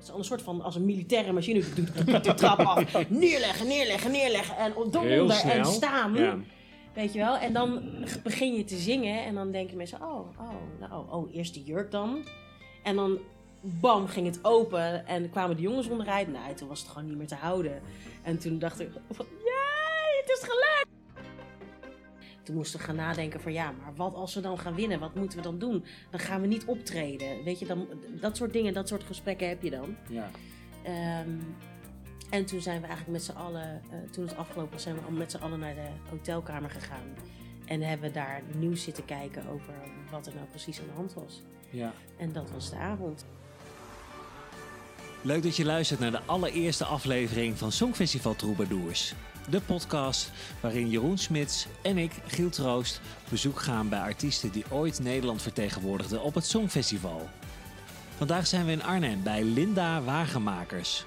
Het is al een soort van als een militaire machine. De trap af. Neerleggen, neerleggen, neerleggen. En snel. en staan. Ja. Weet je wel? En dan begin je te zingen. En dan denken mensen, oh, oh, nou, oh, oh, eerst de jurk dan. En dan, bam, ging het open. En kwamen de jongens onderuit. Nou, toen was het gewoon niet meer te houden. En toen dacht ik Toen moesten we gaan nadenken van, ja, maar wat als we dan gaan winnen? Wat moeten we dan doen? Dan gaan we niet optreden. Weet je, dan, dat soort dingen, dat soort gesprekken heb je dan. Ja. Ehm, en toen zijn we eigenlijk met z'n allen, eh, toen het afgelopen was, zijn we met z'n allen naar de hotelkamer gegaan. En hebben we daar nieuws zitten kijken over wat er nou precies aan de hand was. ja. En dat was de avond. Leuk dat je luistert naar de allereerste aflevering van Songfestival Troubadours. De podcast waarin Jeroen Smits en ik, Giel Troost, bezoek gaan bij artiesten die ooit Nederland vertegenwoordigden op het Songfestival. Vandaag zijn we in Arnhem bij Linda Wagenmakers.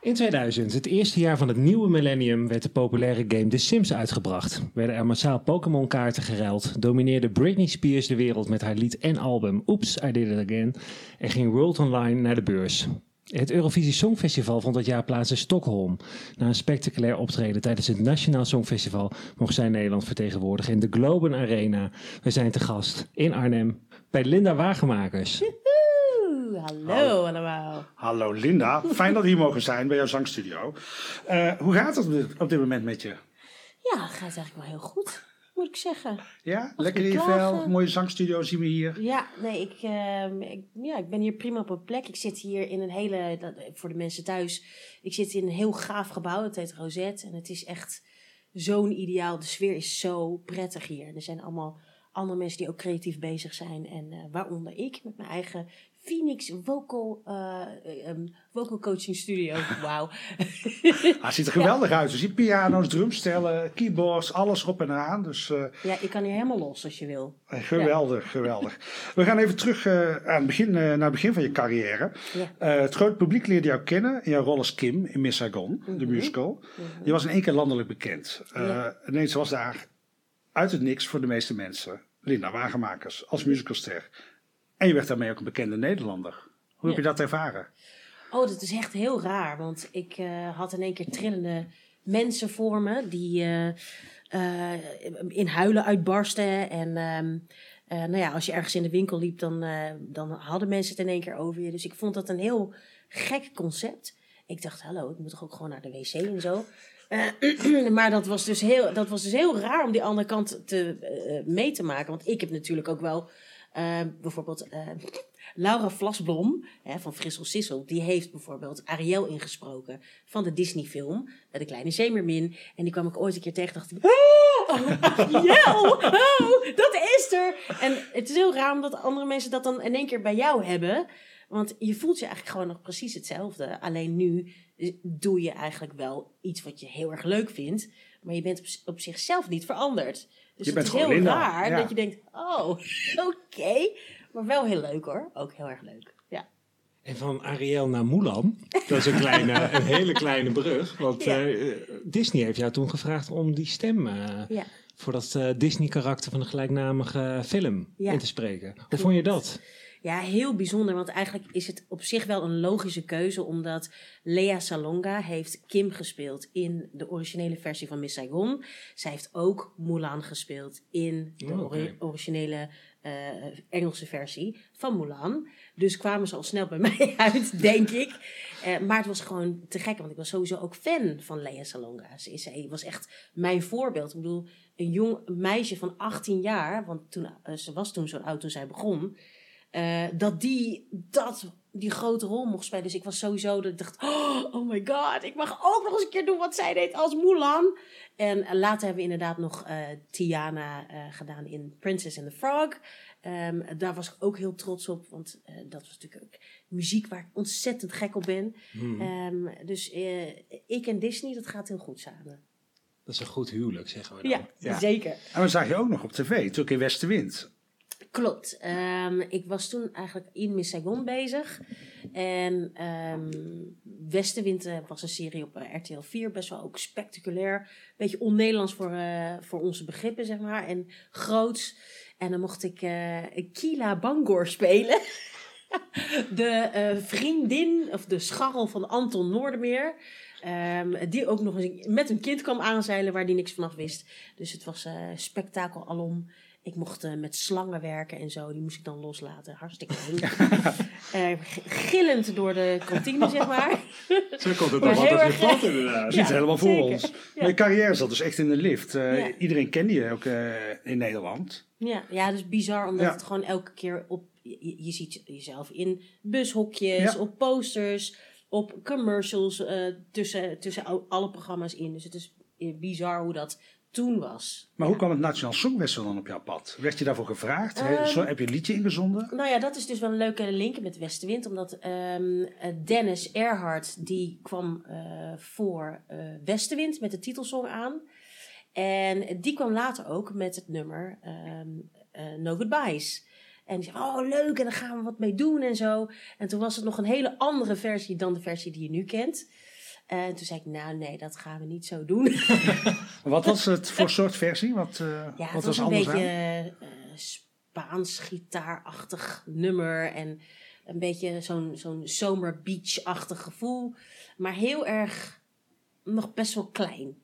In 2000, het eerste jaar van het nieuwe millennium, werd de populaire game The Sims uitgebracht. Werden er massaal Pokémon-kaarten geruild, domineerde Britney Spears de wereld met haar lied en album Oops, I Did It Again en ging World Online naar de beurs. Het Eurovisie Songfestival vond dat jaar plaats in Stockholm. Na een spectaculair optreden tijdens het Nationaal Songfestival mocht zij Nederland vertegenwoordigen in de Globen Arena. We zijn te gast in Arnhem bij Linda Wagenmakers. Oeh, hallo allemaal. Hallo Linda, fijn dat we hier mogen zijn bij jouw zangstudio. Eh, hoe gaat het op dit, op dit moment met je? Ja, het gaat eigenlijk wel heel goed, moet ik zeggen. Ja, lekker in je klagen? vel, mooie zangstudio zien we hier. Ja, nee, ik, ehm, ik, ja, ik ben hier prima op een plek. Ik zit hier in een hele, dat, voor de mensen thuis, ik zit in een heel gaaf gebouw, het heet Rosette. En het is echt zo'n ideaal, de sfeer is zo prettig hier. Er zijn allemaal andere mensen die ook creatief bezig zijn. En eh, waaronder ik met mijn eigen Phoenix Vocal, eh, ehm, vocal Coaching Studio. Wauw. Ah, het ziet er geweldig uit. Je ziet piano's, drumstellen, keyboards, alles erop en eraan. Dus eh, ja, ik kan hier helemaal los als je wil. geweldig, geweldig. We gaan even terug eh, aan het begin, eh, naar het begin van je carrière. Ja. Eh, het grote publiek leerde jou kennen in jouw rol als Kim in Miss Saigon, de Mhm. musical. Je was in één keer landelijk bekend. Eh. Ineens was daar uit het niks voor de meeste mensen Linda Wagenmakers als musicalster. En je werd daarmee ook een bekende Nederlander. Hoe heb je dat ervaren? Oh, dat is echt heel raar. Want ik eh, had in één keer trillende mensen voor me die eh, eh, in huilen uitbarsten. En ehm, eh, nou ja, als je ergens in de winkel liep, dan, dan hadden mensen het in één keer over je. Dus ik vond dat een heel gek concept. Ik dacht, hallo, ik moet toch ook gewoon naar de wc en zo. Maar dat was, dus heel, dat was dus heel raar om die andere kant te, mee te maken. Want ik heb natuurlijk ook wel eh, bijvoorbeeld eh, Laura Vlasblom hè, van Frissel Sissel. Die heeft bijvoorbeeld Ariel ingesproken van de Disney-film De Kleine Zeemermin. En die kwam ik ooit een keer tegen dacht ik... Oh, Ariel! Oh, dat is er! En het is heel raar omdat andere mensen dat dan in één keer bij jou hebben. Want je voelt je eigenlijk gewoon nog precies hetzelfde. Alleen nu eh, doe je eigenlijk wel iets wat je heel erg leuk vindt. Maar je bent op zichzelf niet veranderd. Dus Je het bent is gewoon heel Linda, raar ja. dat je denkt, oh, oké. Maar wel heel leuk hoor. Ook heel erg leuk. Ja. En van Ariel naar Mulan, dat is een, kleine, een hele kleine brug. Want Ja. eh, Disney heeft jou toen gevraagd om die stem eh, Ja. voor dat eh, Disney-karakter van de gelijknamige film Ja. in te spreken. Hoe vond je dat? Ja, heel bijzonder. Want eigenlijk is het op zich wel een logische keuze. Omdat Lea Salonga heeft Kim gespeeld in de originele versie van Miss Saigon. Zij heeft ook Mulan gespeeld in de Oh, originele eh, Engelse versie van Mulan. Dus kwamen ze al snel bij mij uit, denk ik. Eh, maar het was gewoon te gek, want ik was sowieso ook fan van Lea Salonga. Ze, was echt mijn voorbeeld. Ik bedoel, een jong meisje van 18 jaar, want toen, eh, ze was toen zo oud toen zij begon, eh, dat die dat, die grote rol mocht spelen. Dus ik was sowieso dat ik dacht, oh, oh my god, ik mag ook nog eens een keer doen wat zij deed als Mulan. En eh, later hebben we inderdaad nog eh, Tiana eh, gedaan in Princess and the Frog. Ehm, daar was ik ook heel trots op, want eh, dat was natuurlijk ook muziek waar ik ontzettend gek op ben. Hmm, Ehm, dus eh, ik en Disney, dat gaat heel goed samen. dat is een goed huwelijk, zeggen we dan. Ja, Ja. zeker. En we zagen je ook nog op tv, natuurlijk in Westenwind. Klopt. Ehm, ik was toen eigenlijk in Miss Saigon bezig. En ehm Westenwind was een serie op eh, RTL 4. Best wel ook spectaculair. Beetje on-Nederlands voor, eh, voor onze begrippen, zeg maar. En groots. En dan mocht ik eh Kila Bangor spelen. de vriendin, of de scharrel van Anton Noordermeer. ehm, die ook nog eens met een kind kwam aanzeilen waar die niks vanaf wist. Dus het was spektakel alom. Ik mocht eh, met slangen werken en zo. Die moest ik dan loslaten. Hartstikke leuk. Eh, gillend door de kantine, zeg maar. Zo komt het op je erg- pad inderdaad. Je ziet het helemaal voor zeker. ons. Ja. Mijn carrière zat dus echt in de lift. Eh, Ja. Iedereen kende je ook eh, in Nederland. Ja, ja, dus bizar omdat Ja. het gewoon elke keer op... Je, je ziet jezelf in bushokjes, Ja. op posters, op commercials eh, tussen, tussen al- alle programma's in. Dus het is bizar hoe dat toen was. Maar hoe kwam het Nationaal Songfestival dan op jouw pad? Werd je daarvoor gevraagd? Ehm, zo, heb je een liedje ingezonden? Nou ja, dat is dus wel een leuke link met Westenwind. Omdat ehm, eh, Dennis Erhard, die kwam eh, voor eh, Westenwind met de titelsong aan. En die kwam later ook met het nummer ehm, eh, No Goodbyes. En die zei, oh leuk, en daar gaan we wat mee doen en zo. En toen was het nog een hele andere versie dan de versie die je nu kent. En toen zei ik, nou nee, dat gaan we niet zo doen. Wat was het voor soort versie? Wat, eh, Ja, wat het was een anders beetje eh, Spaans gitaarachtig nummer en een beetje zo'n zo'n zomerbeach-achtig gevoel, maar heel erg nog best wel klein.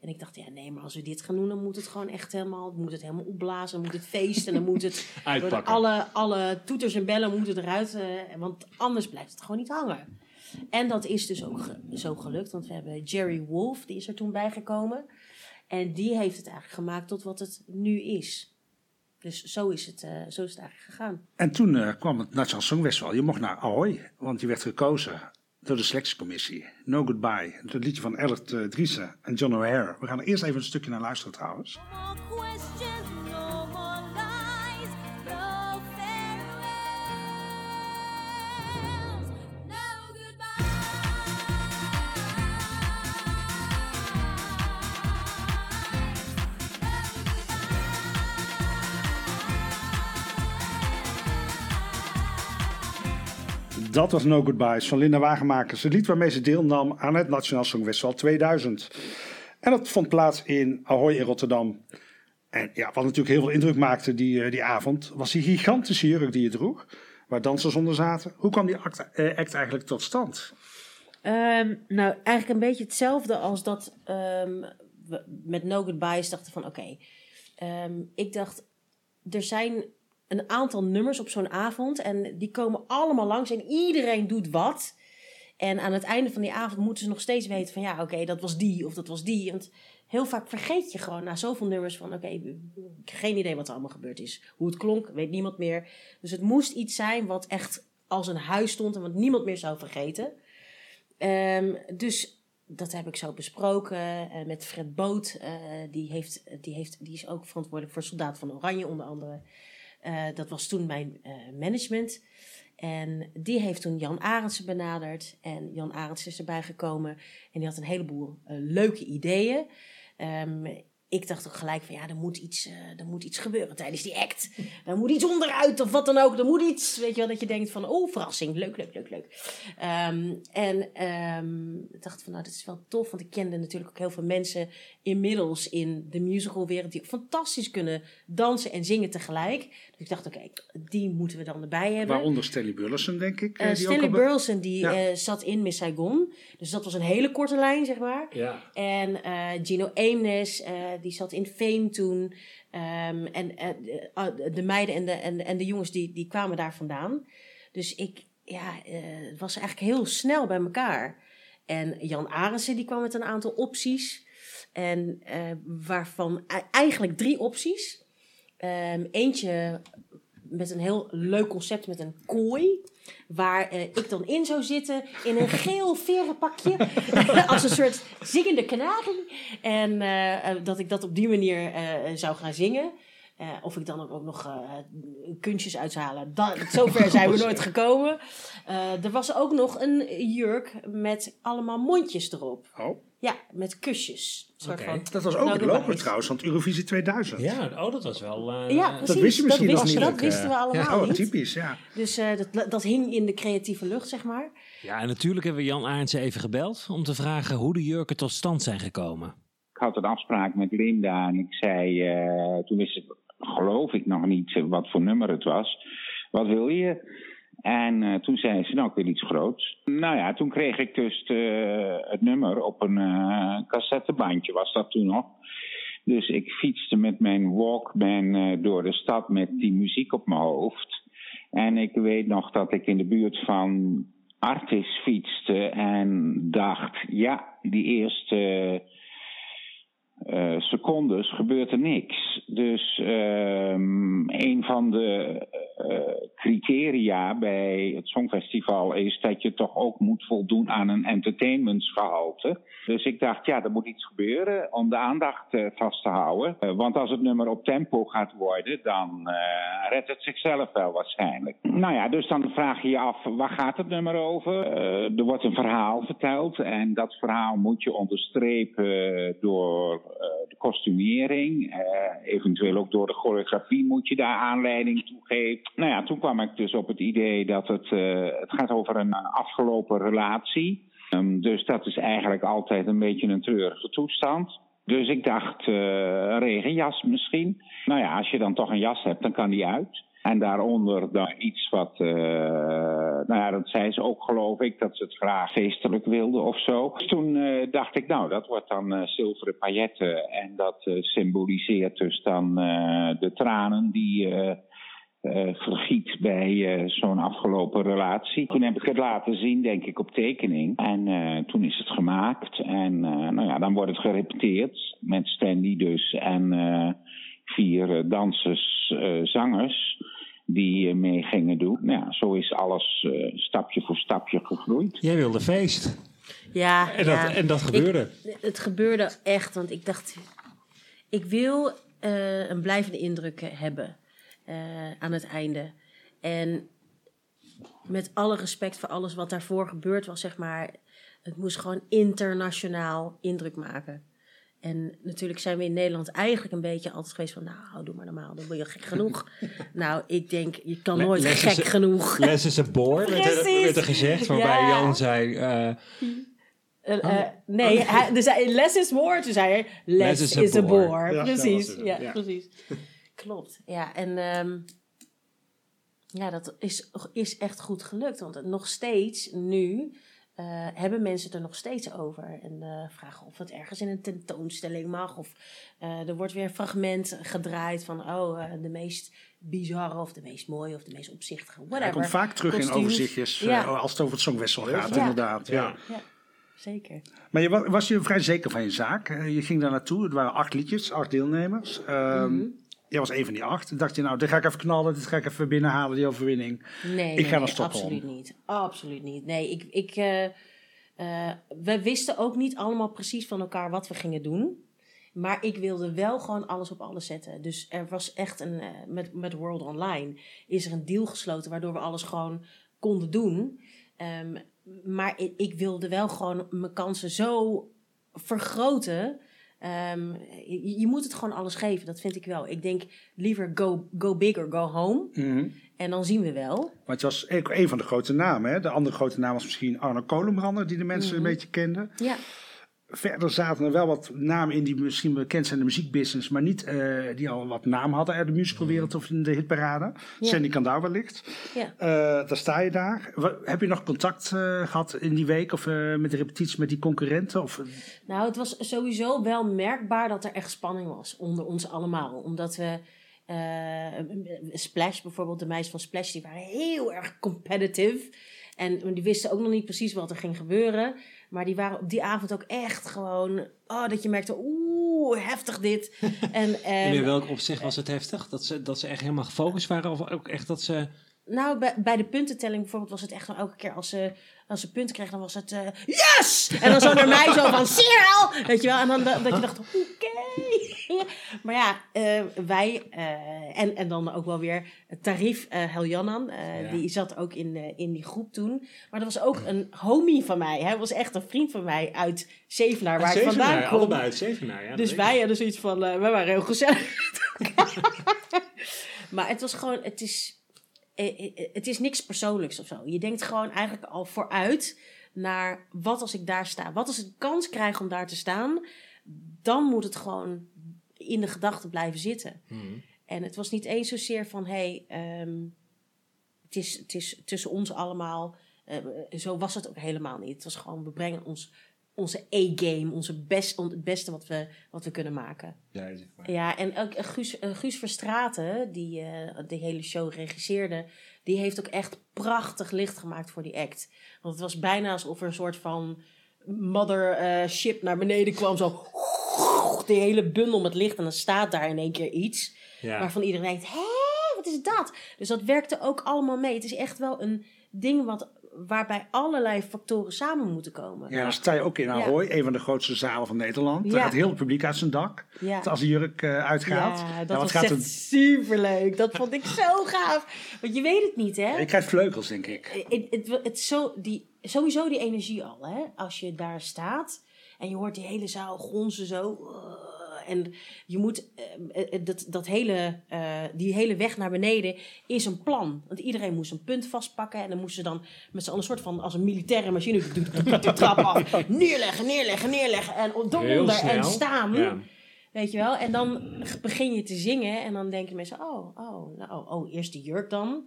En ik dacht, ja nee, maar als we dit gaan doen, dan moet het gewoon echt helemaal, moet het helemaal opblazen, dan moet het feesten, dan moet het Uitpakken. alle, alle toeters en bellen moeten eruit, eh, want anders blijft het gewoon niet hangen. En dat is dus ook ge- zo gelukt, want we hebben Jerry Wolf, die is er toen bijgekomen. En die heeft het eigenlijk gemaakt tot wat het nu is. Dus zo is het, eh, zo is het eigenlijk gegaan. En toen eh, kwam het Nationaal Songfestival. Je mocht naar Ahoy, want je werd gekozen door de selectiecommissie. No Goodbye, het liedje van Ellert uh, Driessen en John O'Hare. We gaan er eerst even een stukje naar luisteren trouwens. No Dat was No Goodbyes van Linda Wagenmakers. Het lied waarmee ze deelnam aan het Nationaal Songfestival 2000. En dat vond plaats in Ahoy in Rotterdam. En ja, wat natuurlijk heel veel indruk maakte die, eh, die avond, was die gigantische jurk die je droeg. Waar dansers onder zaten. Hoe kwam die act, eh, eigenlijk tot stand? Ehm, nou, eigenlijk een beetje hetzelfde als dat ehm, we met No Goodbyes dachten van oké. ehm, ik dacht, er zijn een aantal nummers op zo'n avond en die komen allemaal langs en iedereen doet wat. En aan het einde van die avond moeten ze nog steeds weten van ja, oké, dat was die of dat was die. Want heel vaak vergeet je gewoon na zoveel nummers van oké, heb geen idee wat er allemaal gebeurd is. Hoe het klonk, weet niemand meer. Dus het moest iets zijn wat echt als een huis stond en wat niemand meer zou vergeten. Ehm, dus dat heb ik zo besproken eh, met Fred Boot. eh, die, heeft, die, heeft, die is ook verantwoordelijk voor Soldaat van Oranje onder andere. Eh, dat was toen mijn eh, management. En die heeft toen Jan Arendsen benaderd. En Jan Arendsen is erbij gekomen. En die had een heleboel eh, leuke ideeën. Ehm, ik dacht ook gelijk van ja, er moet, iets, er moet iets gebeuren tijdens die act. Er moet iets onderuit of wat dan ook. Er moet iets, weet je wel, dat je denkt van oh, verrassing, leuk, leuk, leuk, leuk. Ehm, en ehm, ik dacht van nou, dat is wel tof, want ik kende natuurlijk ook heel veel mensen inmiddels in de musicalwereld die fantastisch kunnen dansen en zingen tegelijk. Ik dacht oké, die moeten we dan erbij hebben. Waaronder Stanley Burleson, denk ik. Eh, die Stanley be- Burleson die Ja. eh, zat in Miss Saigon. Dus dat was een hele korte lijn, zeg maar. Ja. En Gino Aimnes, eh, die zat in Fame toen. Ehm, en de- ah, de meiden en de, en, en de jongens die, die kwamen daar vandaan. Dus ik, ja, het was eigenlijk heel snel bij elkaar. En Jan Arendsen die kwam met een aantal opties. En waarvan e- eigenlijk drie opties. Ehm, eentje met een heel leuk concept met een kooi. Waar eh, ik dan in zou zitten in een geel veren pakje. als een soort zingende kanarie. En eh, eh, dat ik dat op die manier zou gaan zingen. Of ik dan ook, ook nog kunstjes uithalen. Dat, zover zijn we nooit gekomen. Er was ook nog een jurk met allemaal mondjes erop. Oh, Ja, met kusjes. Soort van dat was ook No het logo trouwens van het Eurovisie 2000. Ja, oh, dat was wel... eh, Ja, precies. wist je misschien dat nog wist- niet. Dat wisten we allemaal Oh, niet. typisch, ja. Dus eh, dat, dat hing in de creatieve lucht, zeg maar. Ja, en natuurlijk hebben we Jan Arendsen even gebeld om te vragen hoe de jurken tot stand zijn gekomen. Ik had een afspraak met Linda en ik zei, eh, toen wist ik, geloof ik nog niet eh, wat voor nummer het was. Wat wil je? En eh, toen zei ze, nou, ik wil iets groots. Nou ja, toen kreeg ik dus het nummer op een eh, cassettebandje, was dat toen nog. Dus ik fietste met mijn Walkman eh, door de stad met die muziek op mijn hoofd. En ik weet nog dat ik in de buurt van Artis fietste en dacht, ja, die eerste secondes gebeurt er niks. Dus ehm, een van de criteria bij het Songfestival is dat je toch ook moet voldoen aan een entertainmentsgehalte. Dus ik dacht, ja, er moet iets gebeuren om de aandacht eh, vast te houden. Eh, want als het nummer op tempo gaat worden, dan eh, redt het zichzelf wel waarschijnlijk. Nou ja, dus dan vraag je je af, waar gaat het nummer over? Er wordt een verhaal verteld en dat verhaal moet je onderstrepen door de kostumering. eventueel ook door de choreografie moet je daar aanleiding toe geven. Nou ja, toen kwam ik dus op het idee dat het, eh, het gaat over een eh, afgelopen relatie. Ehm, dus dat is eigenlijk altijd een beetje een treurige toestand. Dus ik dacht, eh, een regenjas misschien. Nou ja, als je dan toch een jas hebt, dan kan die uit. En daaronder dan iets wat, eh, nou ja, dat zei ze ook geloof ik, dat ze het graag feestelijk wilde of zo. Dus toen dacht ik, nou, dat wordt dan zilveren pailletten. En dat symboliseert dus dan de tranen die eh, vergiet bij eh, zo'n afgelopen relatie. Toen heb ik het laten zien, denk ik, op tekening. En eh, toen is het gemaakt. En eh, nou ja, dan wordt het gerepeteerd met Stanley dus. En eh, vier dansers, eh, zangers die mee gingen doen. Nou ja, zo is alles eh, stapje voor stapje gegroeid. Jij wilde feest. Ja, En dat, ja. en dat gebeurde. Ik- het gebeurde echt, want ik dacht, ik wil eh, een blijvende indruk hebben eh, aan het einde. En met alle respect voor alles wat daarvoor gebeurd was, zeg maar, het moest gewoon internationaal indruk maken. En natuurlijk zijn we in Nederland eigenlijk een beetje altijd geweest van, nou, doe maar normaal, dan ben je gek genoeg. nou, ik denk, je kan nooit les gek is- genoeg. Les is a bore, werd er, er gezegd. Waarbij Ja. Jan zei... eh, Eh, eh, nee, hij, dus hij, less is more. Toen zei hij, less, Less is, a bore. Ja, precies, ja. precies. Klopt, ja. En ehm, ja, dat is, is echt goed gelukt. Want nog steeds, nu, eh, hebben mensen het er nog steeds over. En eh, vragen of het ergens in een tentoonstelling mag. Of eh, er wordt weer een fragment gedraaid van... oh, eh, de meest bizarre of de meest mooie of de meest opzichtige, whatever. Hij komt vaak terug in overzichtjes Ja. als het over het Songwissel gaat, Ja. inderdaad. Ja. Ja, zeker. Maar je wa- was je vrij zeker van je zaak. Je ging daar naartoe. Het waren acht liedjes, acht deelnemers. Ehm Mhm. Jij was een van die acht. Toen dacht je, nou, dit ga ik even knallen. Dit ga ik even binnenhalen, die overwinning. Nee, Ik ga naar Stockholm. Absoluut niet. Absoluut niet. Nee, ik, ik, eh, eh, we wisten ook niet allemaal precies van elkaar wat we gingen doen. Maar ik wilde wel gewoon alles op alles zetten. Dus er was echt een. eh, met, met World Online is er een deal gesloten waardoor we alles gewoon konden doen. Ehm, maar ik, ik wilde wel gewoon mijn kansen zo vergroten. Ehm, je, je moet het gewoon alles geven, dat vind ik wel. Ik denk liever go, go big or go home. Mhm. En dan zien we wel. Want je was een van de grote namen. Hè? De andere grote naam was misschien Arno Kolenbrander, die de mensen Mhm. een beetje kenden. Ja. Verder zaten er wel wat namen in die misschien bekend zijn in de muziekbusiness, maar niet eh, die al wat naam hadden uit de musicalwereld of in de hitparade. Ja. Sandy Kandau wellicht. Ja. Eh, daar sta je daar. Heb je nog contact eh, gehad in die week of met de repetities met die concurrenten? Of, Nou, het was sowieso wel merkbaar dat er echt spanning was onder ons allemaal. Omdat we. Splash bijvoorbeeld, de meisjes van Splash, die waren heel erg competitive. En die wisten ook nog niet precies wat er ging gebeuren. Maar die waren op die avond ook echt gewoon. Oh, dat je merkte, oeh, heftig dit. en, en in welk opzicht was het heftig? Dat ze, dat ze echt helemaal gefocust waren? Of ook echt dat ze... Nou, bij, bij de puntentelling bijvoorbeeld was het echt wel elke keer als ze, als ze punten kregen, dan was het eh, yes! En dan zo naar mij zo van, wel? Weet je wel? En dan dat je dacht, maar ja, eh, wij, eh, en, en dan ook wel weer Tarif Heljanan, eh, Ja. die zat ook in, in die groep toen. Maar dat was ook een homie van mij. Hij was echt een vriend van mij uit Zevenaar, waar ik vandaan Zevenaar, kom. allebei uit Zevenaar, ja. Dus wij hadden zoiets van, wij waren heel gezellig. maar het was gewoon, het is, het is niks persoonlijks of zo. Je denkt gewoon eigenlijk al vooruit naar wat als ik daar sta. Wat als ik kans krijg om daar te staan, dan moet het gewoon in de gedachten blijven zitten. Mhm. En het was niet eens zozeer van, hey, ehm, het is, het is tussen ons allemaal. eh, zo was het ook helemaal niet. Het was gewoon, we brengen ons, onze A-game, onze best, on- het beste wat we, wat we kunnen maken. Ja, zeg maar. Ja, en ook eh, Guus, eh, Guus Verstraten, die de hele show regisseerde, die heeft ook echt prachtig licht gemaakt voor die act. Want het was bijna alsof er een soort van mothership naar beneden kwam. Zo, die hele bundel met licht en dan staat daar in één keer iets. Ja. Waarvan iedereen denkt, hé, wat is dat? Dus dat werkte ook allemaal mee. Het is echt wel een ding wat, waarbij allerlei factoren samen moeten komen. Ja, dan sta je ook in Ahoy, een van de grootste zalen van Nederland. Daar Ja. gaat heel het publiek uit zijn dak. Ja. Als de jurk eh, uitgaat. Ja, dat wat was gaat echt er- superleuk. Dat vond ik zo gaaf. Want je weet het niet, hè? Je krijgt vleugels, denk ik. Het, het, het, zo, die, sowieso die energie al, hè? Als je daar staat en je hoort die hele zaal gonzen zo. uh, en je moet, eh, eh, dat, dat hele, eh, die hele weg naar beneden is een plan. Want iedereen moest een punt vastpakken. En dan moesten ze dan met z'n allen een soort van, als een militaire machine, de trap af. Neerleggen, neerleggen, neerleggen. En eronder en staan. Weet je wel? En dan begin je te zingen en dan denken mensen, oh, oh, nou, oh, oh, eerst de jurk dan.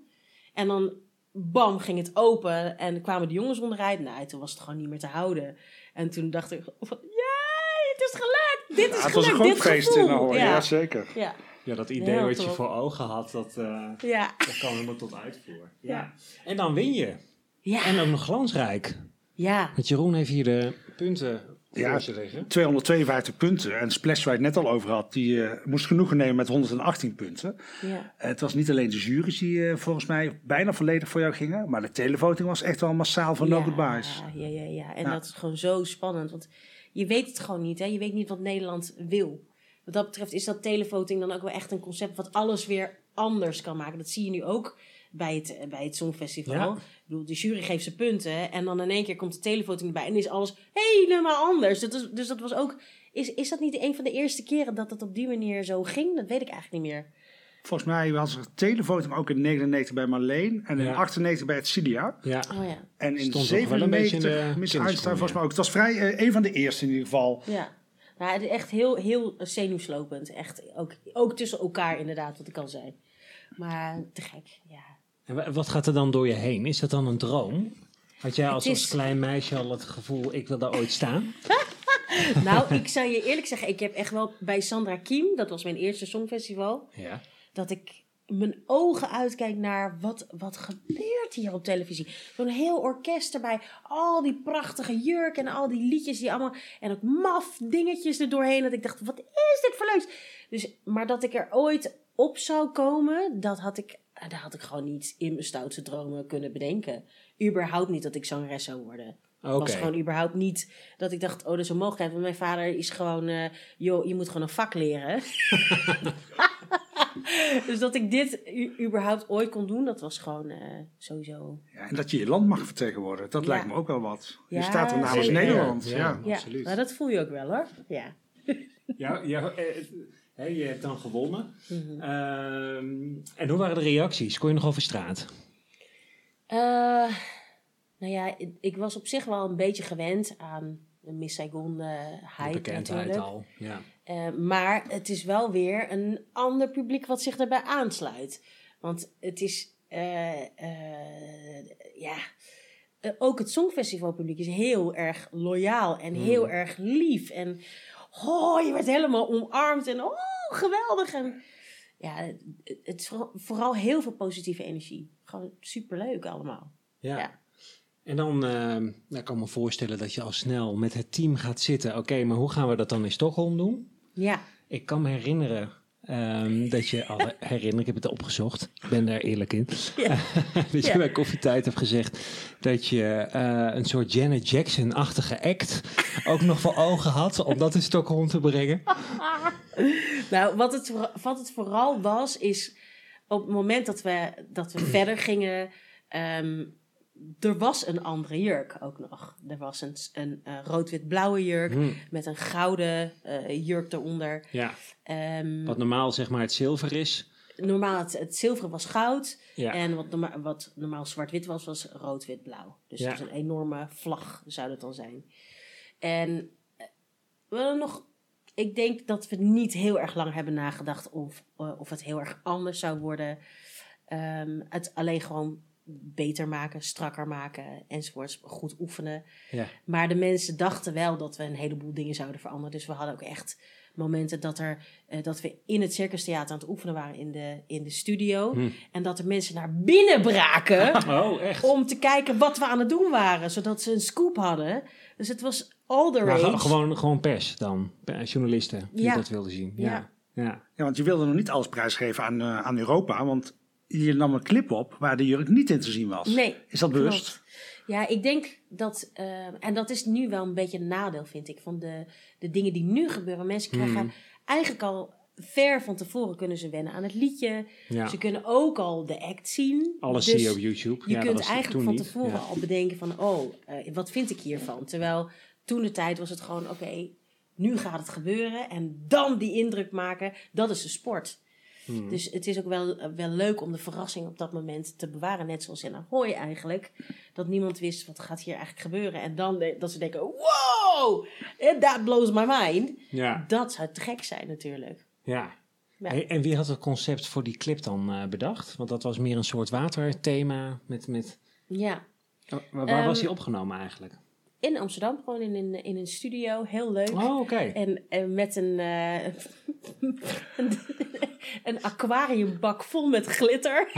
En dan, bam, ging het open en kwamen de jongens onderuit. Nou, toen was het gewoon niet meer te houden. En toen dacht ik, van, jee, het is gelukt! Dit is Ja, het was een gelukt, groot feest gevoel. in Ahoy, ja. Ja, zeker. ja, Ja, dat idee Heel wat je voor ogen had, dat, eh, ja. dat kwam helemaal tot uitvoer. Ja. Ja. En dan win je. Ja, En ook nog glansrijk. ja. Want Jeroen heeft hier de punten Ja. voor zich liggen. 252 punten. En Splash, waar je het net al over had, die eh, moest genoegen nemen met 118 punten. ja. Eh, het was niet alleen de jury's die eh, volgens mij bijna volledig voor jou gingen. Maar de televoting was echt wel massaal van no ja, goodbyes. Ja, ja, ja. En Ja. dat is gewoon zo spannend. Want je weet het gewoon niet. Hè? Je weet niet wat Nederland wil. Wat dat betreft is dat televoting dan ook wel echt een concept wat alles weer anders kan maken. Dat zie je nu ook bij het, bij het Songfestival. Ja. Ik bedoel, de jury geeft ze punten en dan in één keer komt de televoting erbij en is alles helemaal anders. Dat is, dus dat was ook... Is, is dat niet een van de eerste keren dat het op die manier zo ging? Dat weet ik eigenlijk niet meer. Volgens mij was er televoting ook in 99 bij Marleen. En in Ja. 98 bij het Cilia. Ja. Oh ja. En in Stond toch wel een beetje in de 97 Miss Einstein volgens mij ook. Het was vrij eh, een van de eerste in ieder geval. Ja. Nou, het is echt heel, heel zenuwslopend. Echt ook, ook tussen elkaar inderdaad, wat ik al zei. Maar te gek, ja. En wat gaat er dan door je heen? Is dat dan een droom? Had jij als, Het is- als klein meisje al het gevoel, ik wil daar ooit staan? Nou, ik zou je eerlijk zeggen, ik heb echt wel bij Sandra Kiem, dat was mijn eerste songfestival, Ja. dat ik mijn ogen uitkijk naar wat, wat gebeurt hier op televisie. Zo'n heel orkest erbij, al die prachtige jurken en al die liedjes die allemaal, en ook maf dingetjes er doorheen, dat ik dacht, wat is dit voor leuks? Dus, maar dat ik er ooit op zou komen, dat had ik, dat had ik gewoon niet in mijn stoutste dromen kunnen bedenken. Überhaupt niet dat ik zangeres zou worden. Oké. was gewoon überhaupt niet dat ik dacht, oh, dat is een mogelijkheid. Want mijn vader is gewoon, eh, joh, je moet gewoon een vak leren. dus dat ik dit überhaupt ooit kon doen, dat was gewoon eh, sowieso. Ja, en dat je je land mag vertegenwoordigen, dat Ja. lijkt me ook wel wat. Je Ja, staat er namens zeker. Nederland. Ja. Ja. Ja, Absoluut. maar dat voel je ook wel hoor. Ja. Ja, ja je hebt dan gewonnen. Mhm. Ehm, en hoe waren de reacties? Kon je nog over straat? Eh, nou ja, ik, ik was op zich wel een beetje gewend aan de Miss Saigon De hype bekendheid natuurlijk. al. Ja. Eh, maar het is wel weer een ander publiek wat zich daarbij aansluit. Want het is, ja, ook het Songfestivalpubliek is heel erg loyaal en heel erg lief. En oh, je wordt helemaal omarmd en oh, geweldig. En ja, het, is vooral, heel veel positieve energie. Gewoon superleuk allemaal. Ja. Ja. En dan nou, kan ik me voorstellen dat je al snel met het team gaat zitten. Oké, maar hoe gaan we dat dan in Stockholm doen? Ja, Ik kan me herinneren ehm, dat je al herinner, ik heb het opgezocht, ik ben daar eerlijk in. Dat je bij Koffietijd hebt gezegd dat je eh, een soort Janet Jackson-achtige act ook nog voor ogen had om dat in Stockholm te brengen. Nou, wat het, wat het vooral was, is op het moment dat we, dat we verder gingen, ehm, er was een andere jurk ook nog. Er was een, een rood-wit-blauwe jurk Hmm. met een gouden eh, jurk eronder. Ja, Ehm, wat normaal zeg maar het zilver is. normaal, het, het zilveren was goud. Ja. En wat, norma wat normaal zwart-wit was, was rood-wit-blauw. Dus Ja. een enorme vlag, zou dat dan zijn. En eh, we nog, ik denk dat we niet heel erg lang hebben nagedacht of, eh, of het heel erg anders zou worden. Ehm, het alleen gewoon beter maken, strakker maken enzovoorts. Goed oefenen. Ja. Maar de mensen dachten wel dat we een heleboel dingen zouden veranderen. Dus we hadden ook echt momenten dat, er, eh, dat we in het Circus Theater aan het oefenen waren in de, in de studio. Hm. En dat er mensen naar binnen braken Oh, echt? om te kijken wat we aan het doen waren. Zodat ze een scoop hadden. Dus het was all the Maar rage. ge- gewoon, gewoon pers dan, Eh, journalisten die Ja. dat wilden zien. Ja. Ja. Ja. Ja, want je wilde nog niet alles prijsgeven aan, eh, aan Europa. Want je nam een clip op waar de jurk niet in te zien was. Nee, Is dat bewust? Klopt. Ja, ik denk dat, eh, en dat is nu wel een beetje een nadeel, vind ik, van de, de dingen die nu gebeuren. Mensen krijgen Hmm. eigenlijk al ver van tevoren kunnen ze wennen aan het liedje. Ja. Ze kunnen ook al de act zien. Alles Dus zie je op YouTube. Je ja, kunt eigenlijk van tevoren Ja. al bedenken van, oh, eh, wat vind ik hiervan? Terwijl toen de tijd was het gewoon, oké, nu gaat het gebeuren. En dan die indruk maken, dat is de sport. Hmm. Dus het is ook wel, eh, wel leuk om de verrassing op dat moment te bewaren. Net zoals in Ahoy eigenlijk. Dat niemand wist wat gaat hier eigenlijk gebeuren. En dan dat ze denken, wow, eh, that blows my mind. Ja. Dat zou te gek zijn natuurlijk. ja. Ja. Hey, en wie had het concept voor die clip dan eh, bedacht? Want dat was meer een soort waterthema. Met, met... Ja, Oh, waar waar was Ehm, die opgenomen eigenlijk? In Amsterdam gewoon in een, in een studio. Heel leuk. Oh, oké. En, en met een, eh, een, een aquariumbak vol met glitter.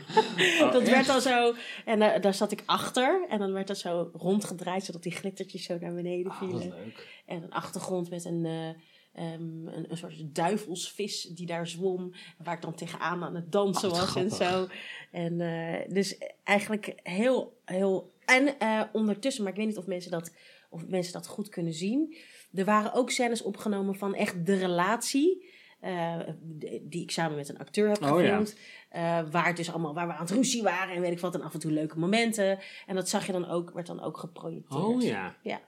dat werd dan zo. En daar daar zat ik achter. En dan werd dat zo rondgedraaid, zodat die glittertjes zo naar beneden Oh, wat vielen. leuk. En een achtergrond met een, eh, ehm, een, een soort duivelsvis die daar zwom. Waar ik dan tegenaan aan het dansen Oh, was en zo. En eh, dus eigenlijk heel, heel... En eh, ondertussen, maar ik weet niet of mensen, dat, of mensen dat goed kunnen zien. Er waren ook scènes opgenomen van echt de relatie. eh, die ik samen met een acteur heb Oh, ja. gefilmd. Waar, het dus allemaal, waar we aan het ruzie waren en weet ik wat. En af en toe leuke momenten. En dat zag je dan ook, werd dan ook geprojecteerd. Oh ja. Ja,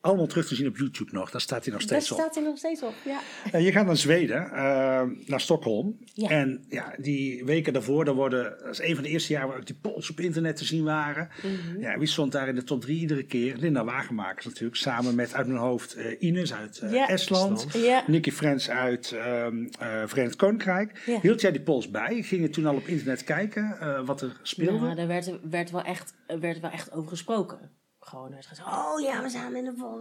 Allemaal terug te zien op YouTube nog. Daar staat hij nog daar steeds op. staat hij nog steeds op. Ja. Eh, je gaat naar Zweden, eh, naar Stockholm. Ja. En ja, die weken daarvoor, dan worden, dat is een van de eerste jaren waar ook die polls op internet te zien waren. Mhm. Ja, wie stond daar in de top drie iedere keer? Linda Wagenmakers natuurlijk, samen met uit mijn hoofd eh, Ines uit eh, Ja. Estland. Ja. Nicky Friends uit ehm eh Verenigd Koninkrijk. Ja. Hield jij die polls bij? Ging je toen al op internet kijken eh, wat er speelde? Nou, daar werd, werd, wel echt, werd wel echt over gesproken. Gewoon werd gezegd, oh ja, we staan in de vol.